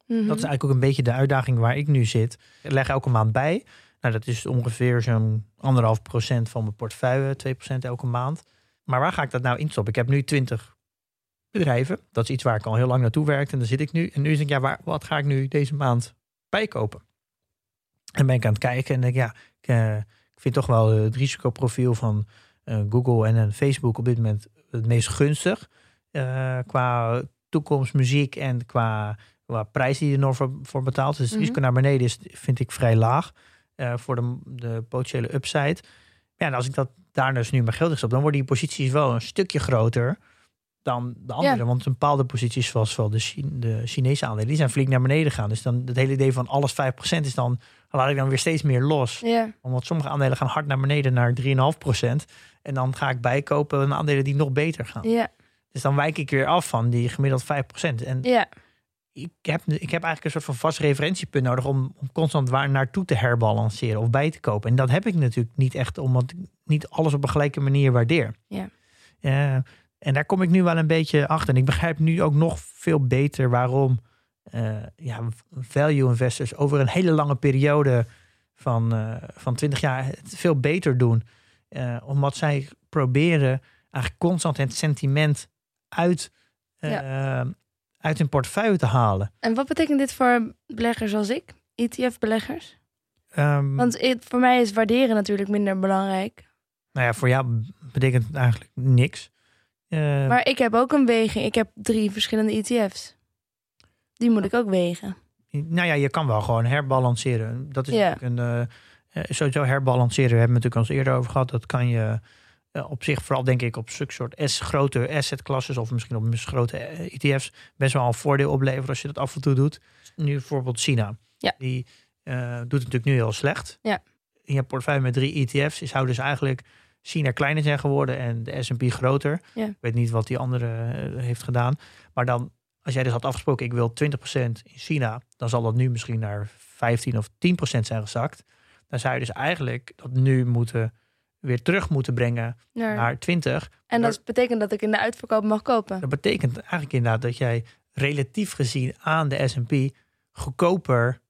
Speaker 2: Mhm.
Speaker 3: Dat is eigenlijk ook een beetje de uitdaging waar ik nu zit. Ik leg elke maand bij. Nou, dat is ongeveer zo'n anderhalf procent van mijn portefeuille, 2% elke maand. Maar waar ga ik dat nou instoppen? Ik heb nu 20 bedrijven. Dat is iets waar ik al heel lang naartoe werk. En daar zit ik nu. En nu denk ik, ja, waar, wat ga ik nu deze maand bijkopen? En ben ik aan het kijken en denk, ja, ik, eh, ik vind toch wel het risicoprofiel van eh, Google en eh, Facebook op dit moment het meest gunstig. Eh, qua toekomst, muziek en qua qua prijs die je er nog voor, voor betaalt. Dus het
Speaker 2: Mhm.
Speaker 3: risico naar beneden is, vind ik vrij laag voor de, de potentiële upside. Ja, en als ik dat daar dus nu mijn geld stop, dan worden die posities wel een stukje groter dan de andere. Want een bepaalde posities, zoals wel de, de Chinese aandelen, die zijn flink naar beneden gegaan. Dus dan het hele idee van alles 5% is dan, laat ik dan weer steeds meer los.
Speaker 2: Ja,
Speaker 3: Omdat sommige aandelen gaan hard naar beneden naar 3,5%. En dan ga ik bijkopen aan aandelen die nog beter gaan.
Speaker 2: ja,
Speaker 3: Dus dan wijk ik weer af van die gemiddeld 5%. En
Speaker 2: ja.
Speaker 3: ik heb, ik heb eigenlijk een soort van vast referentiepunt nodig om, om constant waar naartoe te herbalanceren of bij te kopen. En dat heb ik natuurlijk niet echt, omdat ik niet alles op een gelijke manier waardeer.
Speaker 2: Ja.
Speaker 3: Eh, en daar kom ik nu wel een beetje achter. En ik begrijp nu ook nog veel beter waarom eh, ja, value investors over een hele lange periode van, eh, van 20 jaar het veel beter doen. Eh, omdat zij proberen eigenlijk constant het sentiment uit, uit hun portefeuille te halen.
Speaker 2: En wat betekent dit voor beleggers als ik? ETF-beleggers?
Speaker 3: Ehm,
Speaker 2: Want het- voor mij is waarderen natuurlijk minder belangrijk.
Speaker 3: nou ja, voor jou betekent het eigenlijk niks. Eh,
Speaker 2: Maar ik heb ook een weging. Ik heb drie verschillende ETF's. Die moet ik ook wegen.
Speaker 3: Nou ja, je kan wel gewoon herbalanceren. Dat is
Speaker 2: Ja.
Speaker 3: natuurlijk een. eh, eh, sowieso herbalanceren, we hebben het natuurlijk al eens eerder over gehad. Dat kan je op zich, vooral denk ik op zulke soort S, grote assetklasses of misschien op grote ETF's, best wel een voordeel opleveren als je dat af en toe doet. Nu bijvoorbeeld China.
Speaker 2: Ja.
Speaker 3: Die doet het natuurlijk nu heel slecht.
Speaker 2: Ja.
Speaker 3: In je portefeuille met drie ETF's is zou dus eigenlijk China kleiner zijn geworden en de S&P groter.
Speaker 2: Ja.
Speaker 3: Ik weet niet wat die andere eh, heeft gedaan. Maar dan, als jij dus had afgesproken, ik wil 20% in China, dan zal dat nu misschien naar 15 of 10% zijn gezakt. Dan zou je dus eigenlijk dat nu moeten weer terug moeten brengen
Speaker 2: Naar-
Speaker 3: naar 20.
Speaker 2: en dat betekent dat ik in de uitverkoop mag kopen.
Speaker 3: Dat betekent eigenlijk inderdaad dat jij relatief gezien aan de S&P goedkoper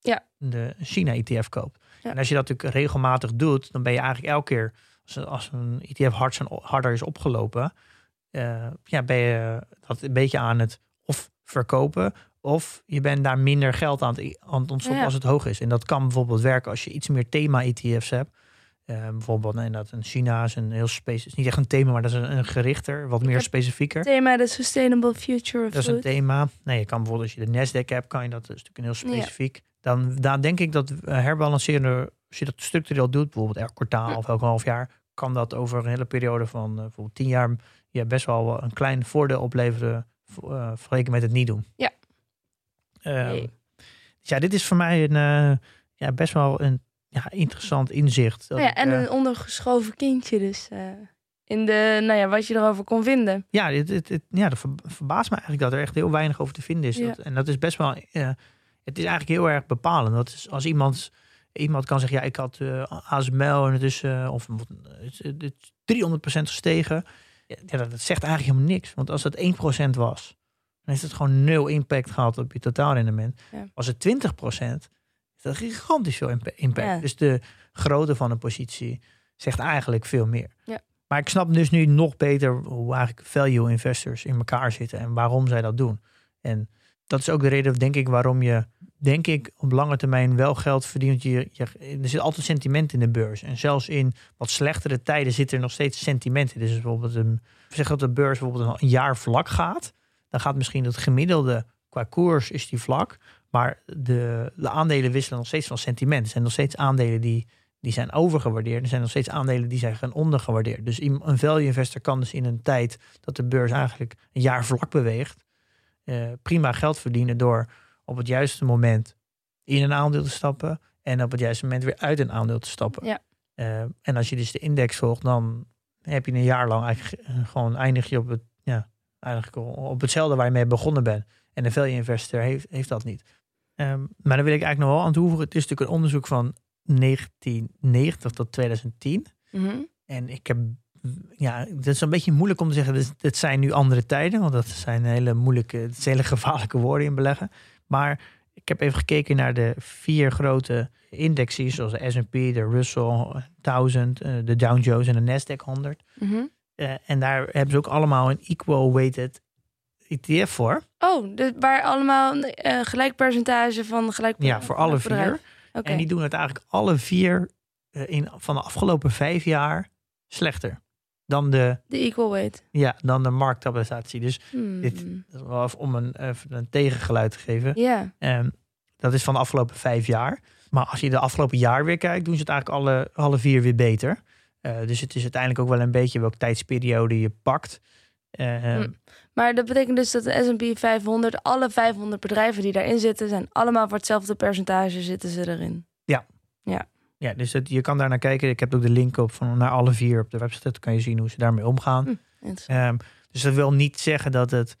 Speaker 2: Ja.
Speaker 3: de China-ETF koopt.
Speaker 2: Ja.
Speaker 3: En als je dat natuurlijk regelmatig doet, dan ben je eigenlijk elke keer als, als een ETF hard zijn- harder is opgelopen, eh, ja, ben je dat een beetje aan het of verkopen of je bent daar minder geld aan het, aan het ontstoppen
Speaker 2: Ja.
Speaker 3: als het hoog is. En dat kan bijvoorbeeld werken als je iets meer thema-ETF's hebt. Eh, bijvoorbeeld, nee, dat een China is een heel specifiek, is niet echt een thema, maar dat is een, een gerichter, wat meer specifieker.
Speaker 2: Thema de Sustainable Future of
Speaker 3: Dat is een thema. Nee, je kan bijvoorbeeld als je de Nasdaq hebt, kan je dat, dat is natuurlijk een heel
Speaker 2: Ja.
Speaker 3: specifiek. Dan, dan denk ik dat eh, herbalanceren, als je dat structureel doet, bijvoorbeeld elk kwartaal
Speaker 2: Ja.
Speaker 3: of elk half jaar, kan dat over een hele periode van eh, bijvoorbeeld tien jaar je best wel een klein voordeel opleveren uh, vergeleken met het niet doen.
Speaker 2: Ja.
Speaker 3: Ehm,
Speaker 2: Nee.
Speaker 3: dus ja, dit is voor mij een eh, ja, best wel een ja, interessant inzicht.
Speaker 2: Nou ja,
Speaker 3: ik,
Speaker 2: en
Speaker 3: eh,
Speaker 2: een ondergeschoven kindje dus. eh, in de, nou ja, wat je erover kon vinden.
Speaker 3: Ja, het, het, het- ja, dat ver- verbaast me eigenlijk dat er echt heel weinig over te vinden is.
Speaker 2: Ja.
Speaker 3: Dat, en dat is best wel, eh, het is eigenlijk heel erg bepalend. Dat is als iemand, iemand kan zeggen, ja, ik had eh ASML en het is, eh, of het, is- het is 300% gestegen. Ja, dat, dat zegt eigenlijk helemaal niks. Want als het 1% was, dan heeft het gewoon nul impact gehad op je totaalrendement.
Speaker 2: Ja.
Speaker 3: Als het 20% is dat gigantisch veel impa- impact.
Speaker 2: Ja.
Speaker 3: Dus de grootte van een positie zegt eigenlijk veel meer.
Speaker 2: Ja.
Speaker 3: Maar ik snap dus nu nog beter hoe eigenlijk value investors in elkaar zitten en waarom zij dat doen. En dat is ook de reden, denk ik, waarom je, denk ik, op lange termijn wel geld verdient. Je, er zit altijd sentiment in de beurs. En zelfs in wat slechtere tijden zit er nog steeds sentiment. Dus bijvoorbeeld, een, zeg dat de beurs bijvoorbeeld een jaar vlak gaat, dan gaat misschien het gemiddelde qua koers is die vlak. Maar de, de aandelen wisselen nog steeds van sentiment. Er zijn nog steeds aandelen die, die zijn overgewaardeerd. Er zijn nog steeds aandelen die zijn ondergewaardeerd. Dus een value investor kan dus in een tijd dat de beurs eigenlijk een jaar vlak beweegt, eh, prima geld verdienen door op het juiste moment in een aandeel te stappen en op het juiste moment weer uit een aandeel te stappen.
Speaker 2: Ja.
Speaker 3: Eh, en als je dus de index volgt, dan heb je een jaar lang eigenlijk eh, gewoon eindig je op het, ja, eigenlijk op hetzelfde waar je mee begonnen bent. En een value investor heeft, heeft dat niet. Ehm, maar dan wil ik eigenlijk nog wel aan toevoegen. Het is natuurlijk een onderzoek van 1990 tot 2010.
Speaker 2: Mhm.
Speaker 3: En ik heb, ja, het is een beetje moeilijk om te zeggen, dit, dit zijn nu andere tijden. Want dat zijn hele moeilijke, het zijn hele gevaarlijke woorden in beleggen. Maar ik heb even gekeken naar de vier grote indexes, zoals de S&P, de Russell 1000, eh, de Dow Jones en de Nasdaq 100.
Speaker 2: Mhm.
Speaker 3: Eh, en daar hebben ze ook allemaal een equal weighted ETF voor.
Speaker 2: Oh, dus waar allemaal eh gelijk percentage van gelijk
Speaker 3: Ja, voor alle vier. En die doen het eigenlijk alle vier in, van de afgelopen vijf jaar slechter dan de,
Speaker 2: De equal weight.
Speaker 3: ja, dan de marktkapitalisatie. Dus
Speaker 2: Hmm.
Speaker 3: Dit- dat is wel even om een, even een tegengeluid te geven.
Speaker 2: Ja,
Speaker 3: Ehm, dat is van de afgelopen vijf jaar. Maar als je de afgelopen jaar weer kijkt, doen ze het eigenlijk alle, alle vier weer beter. Eh, dus het is uiteindelijk ook wel een beetje welke tijdsperiode je pakt. Ehm,
Speaker 2: Hm. maar dat betekent dus dat de S&P 500, alle 500 bedrijven die daarin zitten, zijn allemaal voor hetzelfde percentage zitten ze erin.
Speaker 3: Ja, dus het, je kan daar naar kijken. Ik heb ook de link op van naar alle vier op de website. Dan kan je zien hoe ze daarmee omgaan.
Speaker 2: Hm.
Speaker 3: Ehm, dus dat wil niet zeggen dat het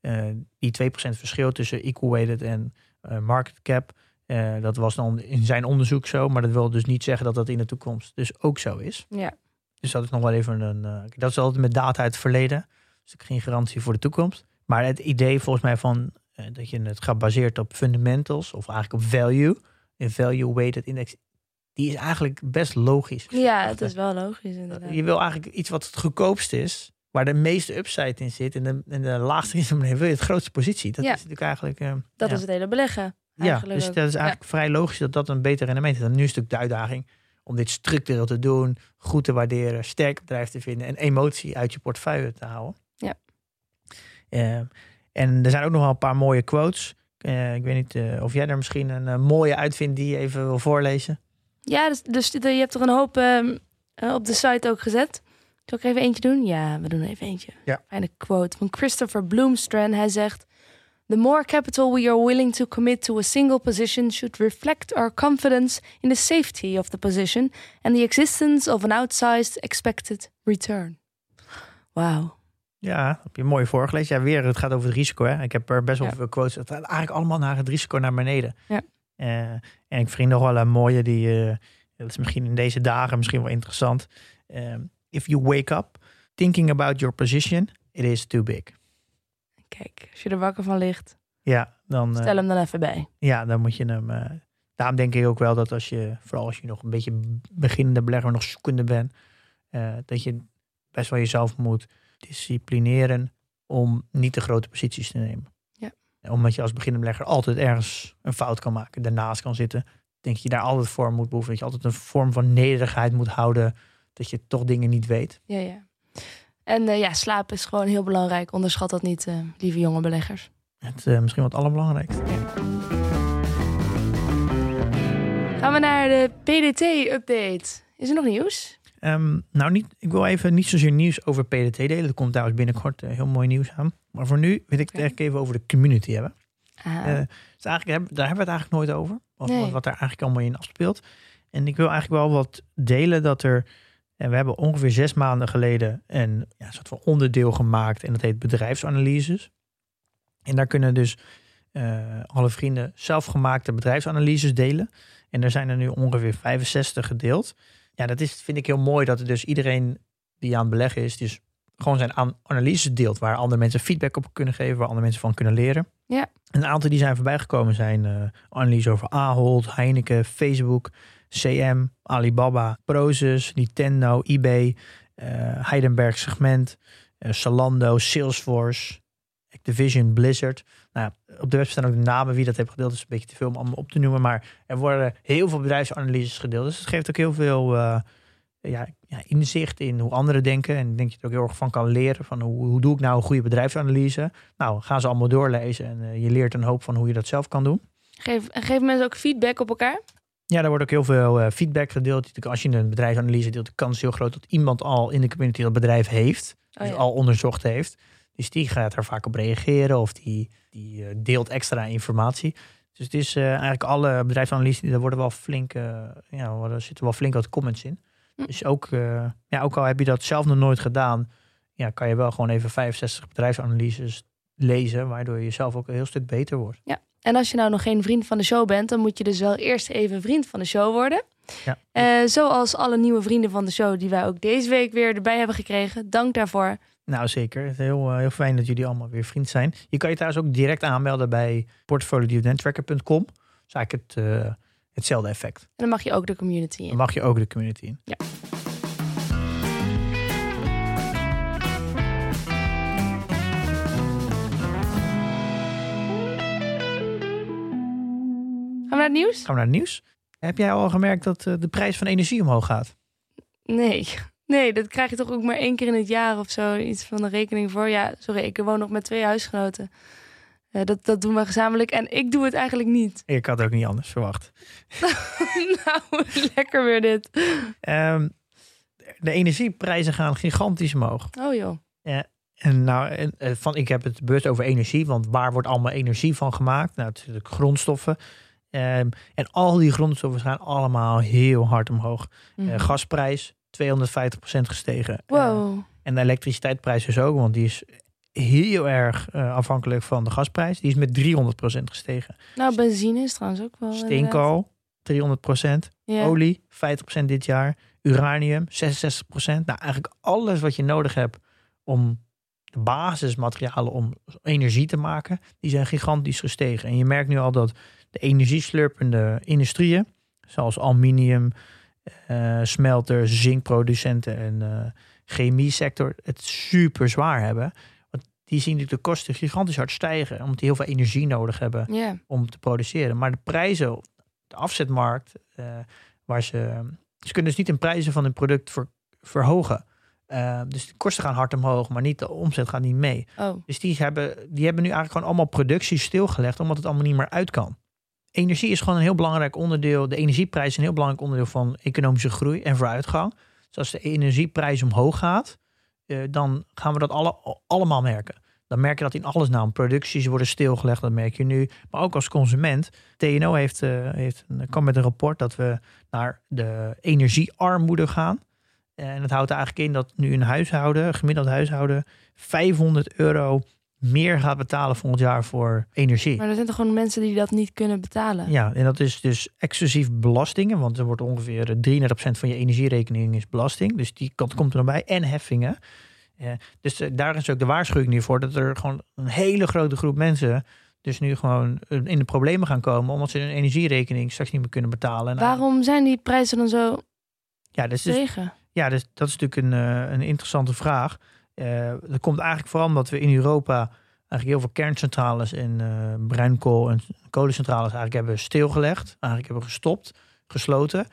Speaker 3: eh, die 2% verschil tussen equal weighted en eh, market cap. eh, dat was dan in zijn onderzoek zo. Maar dat wil dus niet zeggen dat dat in de toekomst dus ook zo is.
Speaker 2: Ja,
Speaker 3: Dus dat is nog wel even een. dat is altijd met data uit het verleden. Dus geen garantie voor de toekomst. Maar het idee volgens mij van dat je het gebaseerd op fundamentals of eigenlijk op value. Een value weighted index. Die is eigenlijk best logisch.
Speaker 2: ja het is wel logisch inderdaad.
Speaker 3: Je wil eigenlijk iets wat het goedkoopst is, waar de meeste upside in zit. En de, en de laagste risico wil je het grootste positie. Dat
Speaker 2: Ja.
Speaker 3: is natuurlijk eigenlijk. eh,
Speaker 2: Dat
Speaker 3: ja.
Speaker 2: is het hele beleggen.
Speaker 3: Ja, dus
Speaker 2: ook.
Speaker 3: dat is eigenlijk vrij logisch dat dat een beter rendement is. En nu is het natuurlijk de uitdaging om dit structureel te doen, goed te waarderen, sterk bedrijf te vinden en emotie uit je portefeuille te houden.
Speaker 2: Ja.
Speaker 3: Eh, en er zijn ook nog wel een paar mooie quotes. Eh, ik weet niet eh, of jij er misschien een eh, mooie uitvindt die je even wil voorlezen.
Speaker 2: Ja, dus, dus je hebt toch een hoop ehm, eh, op de site ook gezet. Zal ik er even eentje doen? Ja, we doen er even eentje.
Speaker 3: Ja.
Speaker 2: Fijne quote van Christopher Bloomstrand. Hij zegt... The more capital we are willing to commit to a single position should reflect our confidence in the safety of the position and the existence of an outsized expected return. Wauw.
Speaker 3: Ja, heb je mooi voorgelezen. Ja, weer, het gaat over het risico. Hè? Ik heb er best wel
Speaker 2: Ja.
Speaker 3: veel quotes. Het gaat eigenlijk allemaal naar het risico naar beneden.
Speaker 2: Ja.
Speaker 3: Eh, en ik vind nog wel een mooie die, eh, dat is misschien in deze dagen misschien wel interessant. Eh, if you wake up thinking about your position, it is too big.
Speaker 2: Kijk, als je er wakker van ligt,
Speaker 3: Ja, dan,
Speaker 2: stel hem dan even bij.
Speaker 3: ja, dan moet je hem. daarom denk ik ook wel dat als je, vooral als je nog een beetje beginnende belegger, nog zoekende bent, dat je best wel jezelf moet disciplineren om niet te grote posities te nemen. Omdat je als beginnende belegger altijd ergens een fout kan maken, daarnaast kan zitten. Denk je daar altijd voor moet behoeven, dat je altijd een vorm van nederigheid moet houden, dat je toch dingen niet weet.
Speaker 2: Ja, ja. En eh, ja, slaap is gewoon heel belangrijk. Onderschat dat niet, eh, lieve jonge beleggers.
Speaker 3: Het eh, misschien wat het allerbelangrijkste.
Speaker 2: Gaan we naar de PDT-update. Is er nog nieuws?
Speaker 3: Ehm, nou, niet, ik wil even niet zozeer nieuws over PDT delen. Er komt trouwens binnenkort eh, heel mooi nieuws aan. Maar voor nu wil ik het eigenlijk even over de community hebben.
Speaker 2: Ah,
Speaker 3: Eh, dus eigenlijk, daar hebben we het eigenlijk nooit over. Wat,
Speaker 2: Nee.
Speaker 3: wat, wat daar eigenlijk allemaal in afspeelt. En ik wil eigenlijk wel wat delen dat er... En we hebben ongeveer zes maanden geleden een ja, soort van onderdeel gemaakt. En dat heet bedrijfsanalyses. En daar kunnen dus eh, alle vrienden zelfgemaakte bedrijfsanalyses delen. En er zijn er nu ongeveer 65 gedeeld. Ja, dat is, vind ik heel mooi dat er dus iedereen die aan het beleggen is, dus gewoon zijn aan analyses deelt. Waar andere mensen feedback op kunnen geven, waar andere mensen van kunnen leren.
Speaker 2: Ja.
Speaker 3: Een aantal die zijn voorbij gekomen zijn eh analyse over Ahold, Heineken, Facebook, CM, Alibaba, Prosus, Nintendo, eBay, eh, Heidenberg Segment, eh, Zalando, Salesforce, Activision, Blizzard. Nou, op de website staan ook de namen wie dat heeft gedeeld. Dat is een beetje te veel om allemaal op te noemen. Maar er worden heel veel bedrijfsanalyses gedeeld. Dus het geeft ook heel veel eh, ja, ja, inzicht in hoe anderen denken. En ik denk dat je er ook heel erg van kan leren. Van hoe, hoe doe ik nou een goede bedrijfsanalyse? Nou, ga ze allemaal doorlezen. En eh, je leert een hoop van hoe je dat zelf kan doen.
Speaker 2: Geef, geven mensen ook feedback op elkaar?
Speaker 3: Ja, daar wordt ook heel veel eh, feedback gedeeld. Als je een bedrijfsanalyse deelt, de kans is heel groot dat iemand al in de community dat bedrijf heeft.
Speaker 2: Oh,
Speaker 3: dus al onderzocht heeft. Dus die gaat er vaak op reageren of die, die eh, deelt extra informatie. Dus het is eh, eigenlijk alle bedrijfsanalyses, daar worden wel flink, eh, ja, er zitten wel flink wat comments in.
Speaker 2: Hm.
Speaker 3: Dus ook, ja, ook al heb je dat zelf nog nooit gedaan, ja, kan je wel gewoon even 65 bedrijfsanalyses lezen, waardoor je zelf ook een heel stuk beter wordt.
Speaker 2: En als je nou nog geen vriend van de show bent, dan moet je dus wel eerst even vriend van de show worden.
Speaker 3: Ja.
Speaker 2: Zoals alle nieuwe vrienden van de show die wij ook deze week weer erbij hebben gekregen. Dank daarvoor.
Speaker 3: Nou, zeker. Heel, eh, heel fijn dat jullie allemaal weer vriend zijn. Je kan je trouwens ook direct aanmelden bij portfoliodividendtracker.com. Is eigenlijk het, eh, hetzelfde effect.
Speaker 2: En dan mag je ook de community
Speaker 3: Dan
Speaker 2: in.
Speaker 3: mag je ook de community in.
Speaker 2: Ja. Gaan we naar het nieuws?
Speaker 3: Gaan we naar het nieuws. Heb jij al gemerkt dat eh, de prijs van energie omhoog gaat?
Speaker 2: Nee. Nee, dat krijg je toch ook maar één keer in het jaar of zo. Iets van een rekening voor. Ja, sorry, ik woon nog met twee huisgenoten. Dat, dat doen we gezamenlijk. En ik doe het eigenlijk niet.
Speaker 3: Ik had ook niet anders verwacht.
Speaker 2: nou, lekker weer dit.
Speaker 3: Ehm, de energieprijzen gaan gigantisch omhoog.
Speaker 2: Oh joh.
Speaker 3: En nou, eh, van, ik heb het bewust over energie, want waar wordt allemaal energie van gemaakt? Nou, natuurlijk grondstoffen. Ehm, en al die grondstoffen gaan allemaal heel hard omhoog.
Speaker 2: Mhm.
Speaker 3: Eh, gasprijs 250% gestegen. Eh,
Speaker 2: Wow.
Speaker 3: en de elektriciteitsprijs dus ook, want die is heel erg eh, afhankelijk van de gasprijs. Die is met 300% gestegen.
Speaker 2: Nou, benzine is trouwens ook wel. inderdaad.
Speaker 3: Steenkool 300%.
Speaker 2: Ja.
Speaker 3: Olie 50% dit jaar. Uranium 66%. Nou, eigenlijk alles wat je nodig hebt om de basismaterialen om energie te maken, die zijn gigantisch gestegen. En je merkt nu al dat de energieslurpende industrieën, zoals aluminium, eh, smelters, zinkproducenten en eh chemie sector, het super zwaar hebben. Want die zien natuurlijk de kosten gigantisch hard stijgen, omdat die heel veel energie nodig hebben om te produceren. Maar de prijzen, op de afzetmarkt, eh, waar ze, ze kunnen dus niet de prijzen van hun product ver- verhogen. Dus de kosten gaan hard omhoog, maar niet de omzet gaat niet mee.
Speaker 2: Oh.
Speaker 3: Dus die hebben, die hebben nu eigenlijk gewoon allemaal productie stilgelegd, omdat het allemaal niet meer uit kan. Energie is gewoon een heel belangrijk onderdeel. De energieprijs is een heel belangrijk onderdeel van economische groei en vooruitgang. Dus als de energieprijs omhoog gaat, eh, dan gaan we dat alle, allemaal merken. Dan merk je dat in alles nou. Producties worden stilgelegd, dat merk je nu. Maar ook als consument. TNO heeft, eh, heeft kwam met een rapport dat we naar de energiearmoede gaan. En dat houdt eigenlijk in dat nu een huishouden, gemiddeld huishouden, 500 euro meer gaat betalen volgend jaar voor energie.
Speaker 2: Maar er zijn toch gewoon mensen die dat niet kunnen betalen?
Speaker 3: Ja, en dat is dus exclusief belastingen, want er wordt ongeveer eh, 33% van je energierekening is belasting. Dus die kant komt er nog bij. En heffingen. Eh, dus eh, daar is ook de waarschuwing nu voor dat er gewoon een hele grote groep mensen dus nu gewoon eh, in de problemen gaan komen omdat ze hun energierekening straks niet meer kunnen betalen. En,
Speaker 2: Waarom zijn die prijzen dan zo
Speaker 3: Ja, dus, dus,
Speaker 2: tegen?
Speaker 3: ja, dus dat is natuurlijk een, eh, een interessante vraag. Eh dat komt eigenlijk vooral omdat we in Europa eigenlijk heel veel kerncentrales en eh, bruinkool en kolencentrales eigenlijk hebben stilgelegd. Eigenlijk hebben gestopt, gesloten.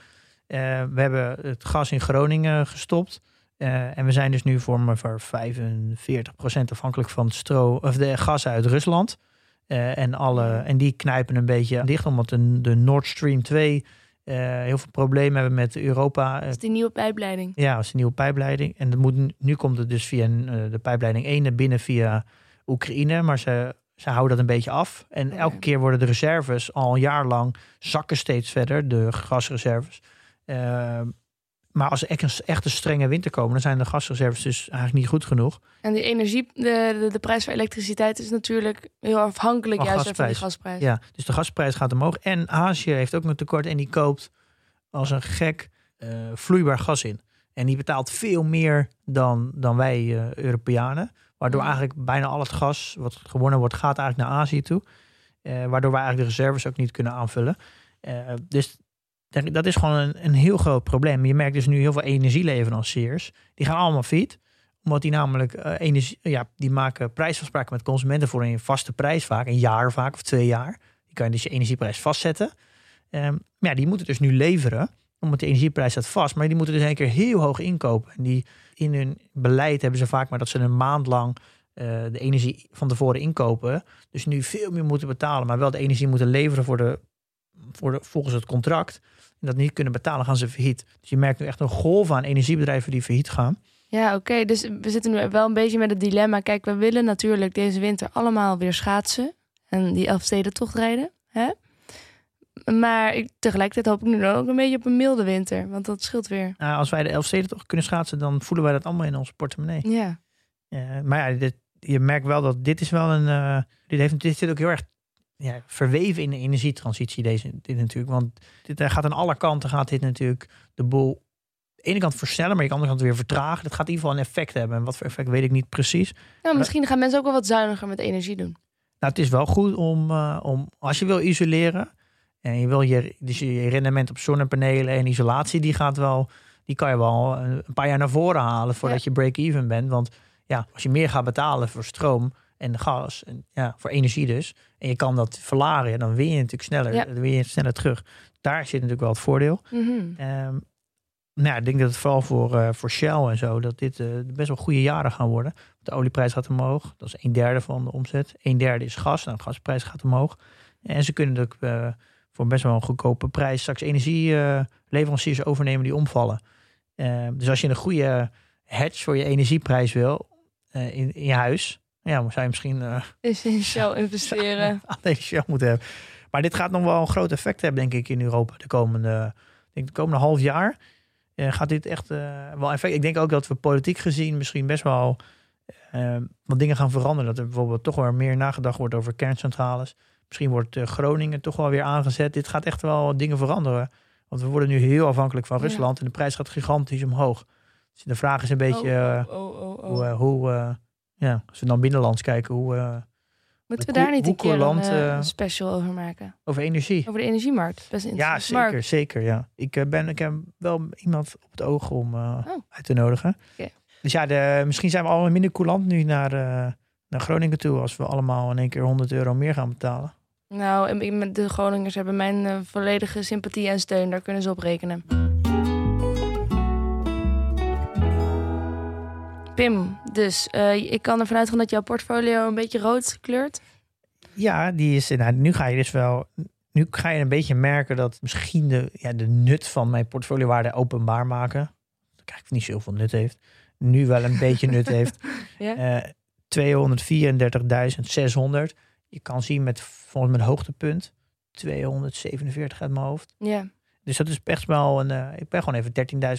Speaker 3: Eh, we hebben het gas in Groningen gestopt. Eh, en we zijn dus nu voor maar voor 45% afhankelijk van het stro of de gas uit Rusland. Eh, en, alle, en die knijpen een beetje dicht, omdat de, de Nord Stream 2 eh, heel veel problemen hebben met Europa.
Speaker 2: Dat is die nieuwe pijpleiding.
Speaker 3: Ja, dat is een nieuwe pijpleiding. En dat moet, nu- komt het dus via eh, de pijpleiding 1 naar binnen via Oekraïne. Maar ze, ze houden dat een beetje af. En
Speaker 2: Oké.
Speaker 3: elke keer worden de reserves al een jaar lang zakken steeds verder, de gasreserves. Eh, maar als er echt een, echt een strenge winter komen, dan zijn de gasreserves dus eigenlijk niet goed genoeg.
Speaker 2: En die energie, de, de, de prijs voor elektriciteit is natuurlijk heel afhankelijk
Speaker 3: Van
Speaker 2: juist van die
Speaker 3: gasprijs. Ja, dus de gasprijs gaat omhoog. En Azië heeft ook een tekort en die koopt als een gek eh, vloeibaar gas in. En die betaalt veel meer dan, dan wij eh, Europeanen. Waardoor
Speaker 2: Ja.
Speaker 3: eigenlijk bijna al het gas wat gewonnen wordt, gaat eigenlijk naar Azië toe. Eh, waardoor wij eigenlijk de reserves ook niet kunnen aanvullen. Dus Dat is gewoon een, een heel groot probleem. Je merkt dus nu heel veel energieleveranciers. Die gaan allemaal failliet. Omdat die namelijk eh, energie, ja, die maken prijsafspraken met consumenten voor een vaste prijs vaak. Een jaar vaak of twee jaar. Die kan je dus je energieprijs vastzetten. Ehm, maar ja, die moeten dus nu leveren. Omdat de energieprijs staat vast. Maar die moeten dus een keer heel hoog inkopen. En die in hun beleid hebben ze vaak maar dat ze een maand lang eh, de energie van tevoren inkopen. Dus nu veel meer moeten betalen. Maar wel de energie moeten leveren voor de, voor de, volgens het contract. En dat niet kunnen betalen, gaan ze failliet. Dus je merkt nu echt een golf aan energiebedrijven die failliet gaan.
Speaker 2: Ja, oké. Dus we zitten nu wel een beetje met het dilemma. Kijk, we willen natuurlijk deze winter allemaal weer schaatsen. En die Elfstedentocht rijden. Hè? Maar ik, tegelijkertijd hoop ik nu ook een beetje op een milde winter. Want dat scheelt weer.
Speaker 3: Nou, als wij de Elfsteden toch kunnen schaatsen, dan voelen wij dat allemaal in onze portemonnee.
Speaker 2: Ja.
Speaker 3: Maar ja, dit, je merkt wel dat dit is wel een. eh, dit, heeft, dit zit ook heel erg ja, verweven in de energietransitie, deze, dit natuurlijk. Want dit eh, gaat aan alle kanten gaat dit natuurlijk de boel aan de ene kant versnellen, maar aan de andere kant weer vertragen. Dat gaat in ieder geval een effect hebben. En wat voor effect weet ik niet precies.
Speaker 2: Nou, misschien gaan mensen ook wel wat zuiniger met energie doen.
Speaker 3: Nou, het is wel goed om, eh, om als je wil isoleren en je wil je, dus je rendement op zonnepanelen en isolatie, die gaat wel, die kan je wel een een paar jaar naar voren halen voordat
Speaker 2: Ja.
Speaker 3: je break-even bent. Want ja, als je meer gaat betalen voor stroom en gas en ja, voor energie dus, en je kan dat verlagen, dan win je natuurlijk sneller,
Speaker 2: Ja.
Speaker 3: dan win je sneller terug. Daar zit natuurlijk wel het voordeel. Ehm, nou ik denk dat het vooral voor, eh, voor Shell en zo, dat dit eh, best wel goede jaren gaan worden. De olieprijs gaat omhoog. Dat is een derde van de omzet. Een derde is gas. Nou, de gasprijs gaat omhoog. En ze kunnen ook eh, voor best wel een goedkope prijs straks energieleveranciers overnemen die omvallen. Ehm, dus als je een goede hedge voor je energieprijs wil in, in je huis, ja, dan zou je misschien eh,
Speaker 2: Dus in Shell investeren.
Speaker 3: aan deze Shell moeten hebben. Maar dit gaat nog wel een groot effect hebben, denk ik, in Europa de komende, denk de komende half jaar. eh, gaat dit echt eh, wel effect. Ik denk ook dat we politiek gezien misschien best wel wat dingen gaan veranderen. Dat er bijvoorbeeld toch wel meer nagedacht wordt over kerncentrales. Misschien wordt Groningen toch wel weer aangezet. Dit gaat echt wel dingen veranderen. Want we worden nu heel afhankelijk van
Speaker 2: Ja.
Speaker 3: Rusland en de prijs gaat gigantisch omhoog. Dus de vraag is een beetje
Speaker 2: Oh, oh, oh, oh.
Speaker 3: hoe, hoe ja, als we dan binnenlands kijken, hoe eh,
Speaker 2: Moeten we daar niet een keer een, eh,
Speaker 3: eh,
Speaker 2: special over maken?
Speaker 3: over energie.
Speaker 2: Over de energiemarkt. Best
Speaker 3: Ja, zeker,
Speaker 2: markt.
Speaker 3: zeker. Ja. Ik, ben, ik heb wel iemand op het oog om
Speaker 2: Oh.
Speaker 3: uit te nodigen. Dus ja, de, misschien zijn we allemaal minder coulant nu naar, naar Groningen toe. Als we allemaal in één keer 100 euro meer gaan betalen.
Speaker 2: Nou, de Groningers hebben mijn volledige sympathie en steun. Daar kunnen ze op rekenen. Pim, dus eh, ik kan ervan uitgaan dat jouw portfolio een beetje rood kleurt.
Speaker 3: Ja, die is, nou, nu ga je dus wel. Nu ga je een beetje merken dat misschien de, ja, de nut van mijn portfoliowaarde openbaar maken. Dat eigenlijk niet zoveel nut heeft. Nu wel een beetje nut heeft.
Speaker 2: Ja?
Speaker 3: Eh 234.600. Je kan zien met volgens mijn hoogtepunt 247 uit mijn hoofd.
Speaker 2: Ja.
Speaker 3: Dus dat is best wel een. eh, ik ben gewoon even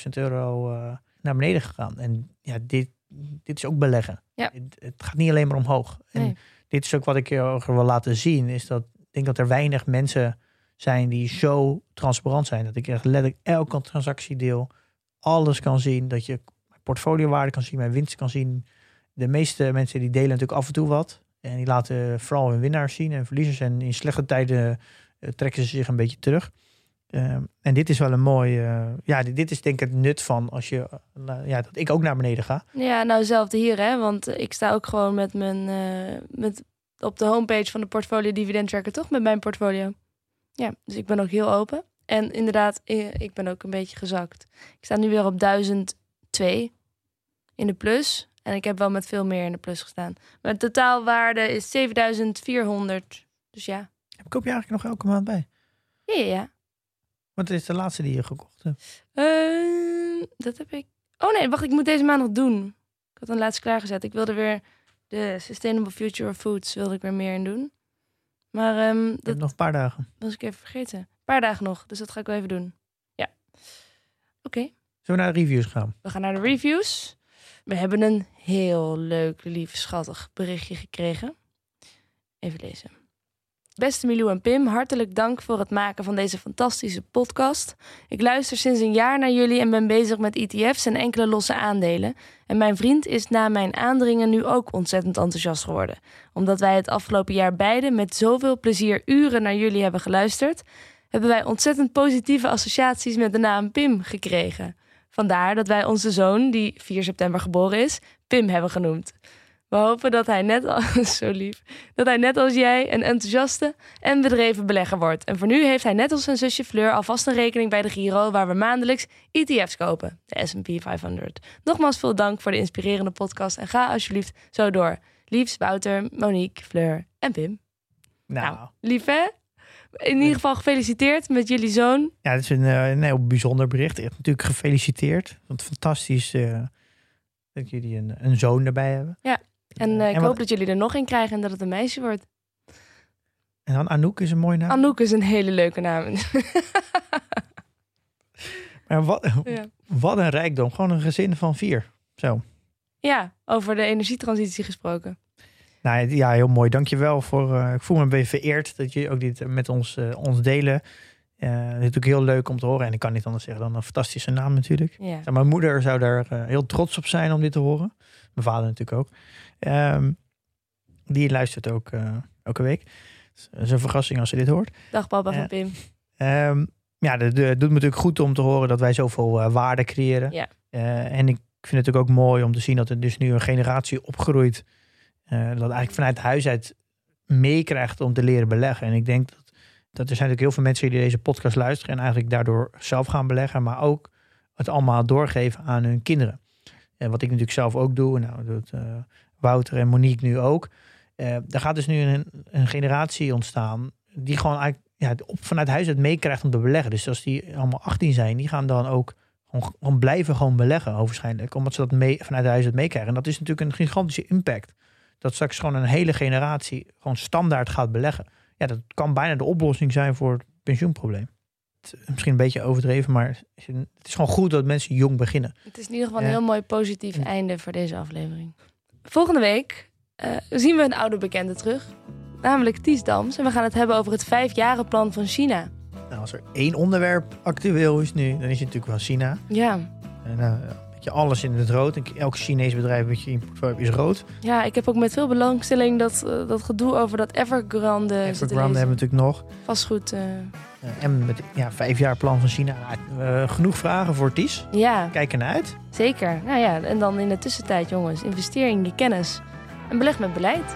Speaker 3: 13.000 euro eh, naar beneden gegaan. En ja, dit, dit is ook beleggen.
Speaker 2: Ja.
Speaker 3: Het, het gaat niet alleen maar omhoog. En
Speaker 2: Nee.
Speaker 3: dit is ook wat ik je wil laten zien. Is dat ik denk dat er weinig mensen zijn die zo transparant zijn. Dat ik echt letterlijk elke transactie deel. Alles kan zien. Dat je mijn portfoliowaarde kan zien. Mijn winst kan zien. De meeste mensen die delen natuurlijk af en toe wat. En die laten vooral hun winnaars zien en verliezers. En in slechte tijden eh, trekken ze zich een beetje terug. Ehm, en dit is wel een mooi. eh, ja, dit, dit is denk ik het nut van als je. ja, dat ik ook naar beneden ga.
Speaker 2: Ja, nou, hetzelfde hier, hè. Want ik sta ook gewoon met mijn... eh, met, op de homepage van de portfolio dividend tracker, toch? Met mijn portfolio. Ja, dus ik ben ook heel open. En inderdaad, ik ben ook een beetje gezakt. Ik sta nu weer op 1002 in de plus. En ik heb wel met veel meer in de plus gestaan. Mijn totaalwaarde is 7400. Dus ja.
Speaker 3: Koop je eigenlijk nog elke maand bij?
Speaker 2: Ja, ja, ja.
Speaker 3: Het is de laatste die je gekocht hebt.
Speaker 2: Ehm, dat heb ik. Oh nee, wacht, ik moet deze maand nog doen. Ik had een laatst klaargezet. Ik wilde weer de Sustainable Future of Foods wilde ik weer meer in doen. Maar
Speaker 3: hebt
Speaker 2: dat
Speaker 3: nog een paar dagen.
Speaker 2: was ik even vergeten. Een paar dagen nog, dus dat ga ik wel even doen. Ja. Oké,
Speaker 3: Zullen we naar de reviews gaan?
Speaker 2: we gaan naar de reviews. We hebben een heel leuk, lief, schattig berichtje gekregen. Even lezen. Beste Milou en Pim, hartelijk dank voor het maken van deze fantastische podcast. Ik luister sinds een jaar naar jullie en ben bezig met ETF's en enkele losse aandelen. En mijn vriend is na mijn aandringen nu ook ontzettend enthousiast geworden. Omdat wij het afgelopen jaar beide met zoveel plezier uren naar jullie hebben geluisterd, hebben wij ontzettend positieve associaties met de naam Pim gekregen. Vandaar dat wij onze zoon, die 4 september geboren is, Pim hebben genoemd. We hopen dat hij net als, zo lief, dat hij net als jij een enthousiaste en bedreven belegger wordt. En voor nu heeft hij net als zijn zusje Fleur alvast een rekening bij de Giro waar we maandelijks ETF's kopen, de S&P 500. Nogmaals veel dank voor de inspirerende podcast en ga alsjeblieft zo door. Liefs, Wouter, Monique, Fleur en Pim.
Speaker 3: Nou,
Speaker 2: Nou, lief hè? In ieder geval gefeliciteerd met jullie zoon.
Speaker 3: ja, het is een, eh, een heel bijzonder bericht. Echt natuurlijk gefeliciteerd. Want fantastisch eh, dat jullie een, een zoon erbij hebben.
Speaker 2: En eh, ik hoop dat jullie er nog een krijgen en dat het een meisje wordt.
Speaker 3: En dan Anouk is een mooie naam.
Speaker 2: Anouk is een hele leuke naam.
Speaker 3: maar wat,
Speaker 2: ja.
Speaker 3: wat een rijkdom. Gewoon een gezin van vier. Zo.
Speaker 2: ja, over de energietransitie gesproken.
Speaker 3: Nou ja, heel mooi. Dankjewel voor. eh, ik voel me een beetje vereerd dat je ook dit met ons, eh, ons delen. Het is natuurlijk heel leuk om te horen. En ik kan niet anders zeggen dan een fantastische naam natuurlijk.
Speaker 2: Ja.
Speaker 3: Mijn moeder zou daar heel trots op zijn om dit te horen. Mijn vader natuurlijk ook. Ehm, die luistert ook eh, elke week. Het is een verrassing als ze dit hoort.
Speaker 2: Dag papa van Pim.
Speaker 3: Ehm, ja, het doet me natuurlijk goed om te horen dat wij zoveel eh, waarde creëren.
Speaker 2: Ja.
Speaker 3: Eh, en ik vind het ook ook mooi om te zien dat er dus nu een generatie opgroeit. eh, dat eigenlijk vanuit huis uit meekrijgt om te leren beleggen. En ik denk dat, dat er zijn natuurlijk heel veel mensen die deze podcast luisteren. En eigenlijk daardoor zelf gaan beleggen. Maar ook het allemaal doorgeven aan hun kinderen. En wat ik natuurlijk zelf ook doe. Nou, dat eh, Wouter en Monique nu ook. Eh er gaat dus nu een, een generatie ontstaan. Die gewoon eigenlijk ja, op, vanuit huis uit meekrijgt om te beleggen. Dus als die allemaal 18 zijn, die gaan dan ook gewoon, gewoon blijven gewoon beleggen, waarschijnlijk. Omdat ze dat mee, vanuit huis uit meekrijgen. En dat is natuurlijk een gigantische impact. Dat straks gewoon een hele generatie gewoon standaard gaat beleggen. Ja, dat kan bijna de oplossing zijn voor het pensioenprobleem. Het is misschien een beetje overdreven, maar het is gewoon goed dat mensen jong beginnen.
Speaker 2: Het is in ieder geval een heel mooi positief einde voor deze aflevering. Volgende week eh, zien we een oude bekende terug. Namelijk Ties Dams. En we gaan het hebben over het vijfjarenplan van China.
Speaker 3: Nou, als er één onderwerp actueel is nu, dan is het natuurlijk wel China.
Speaker 2: Ja,
Speaker 3: En, uh, weet je, alles in het rood. En Elk Chinees bedrijf wat je in portfolio is rood.
Speaker 2: ja ik heb ook met veel belangstelling dat, eh, dat gedoe over dat Evergrande
Speaker 3: Evergrande hebben we natuurlijk nog.
Speaker 2: Vastgoed. eh,
Speaker 3: Uh, en met ja, vijf jaar plan van China. Nou, uh, genoeg vragen voor Ties.
Speaker 2: ja,
Speaker 3: Kijk ernaar uit.
Speaker 2: zeker. Nou ja, en dan in de tussentijd jongens, investeer in je kennis. En beleg met beleid.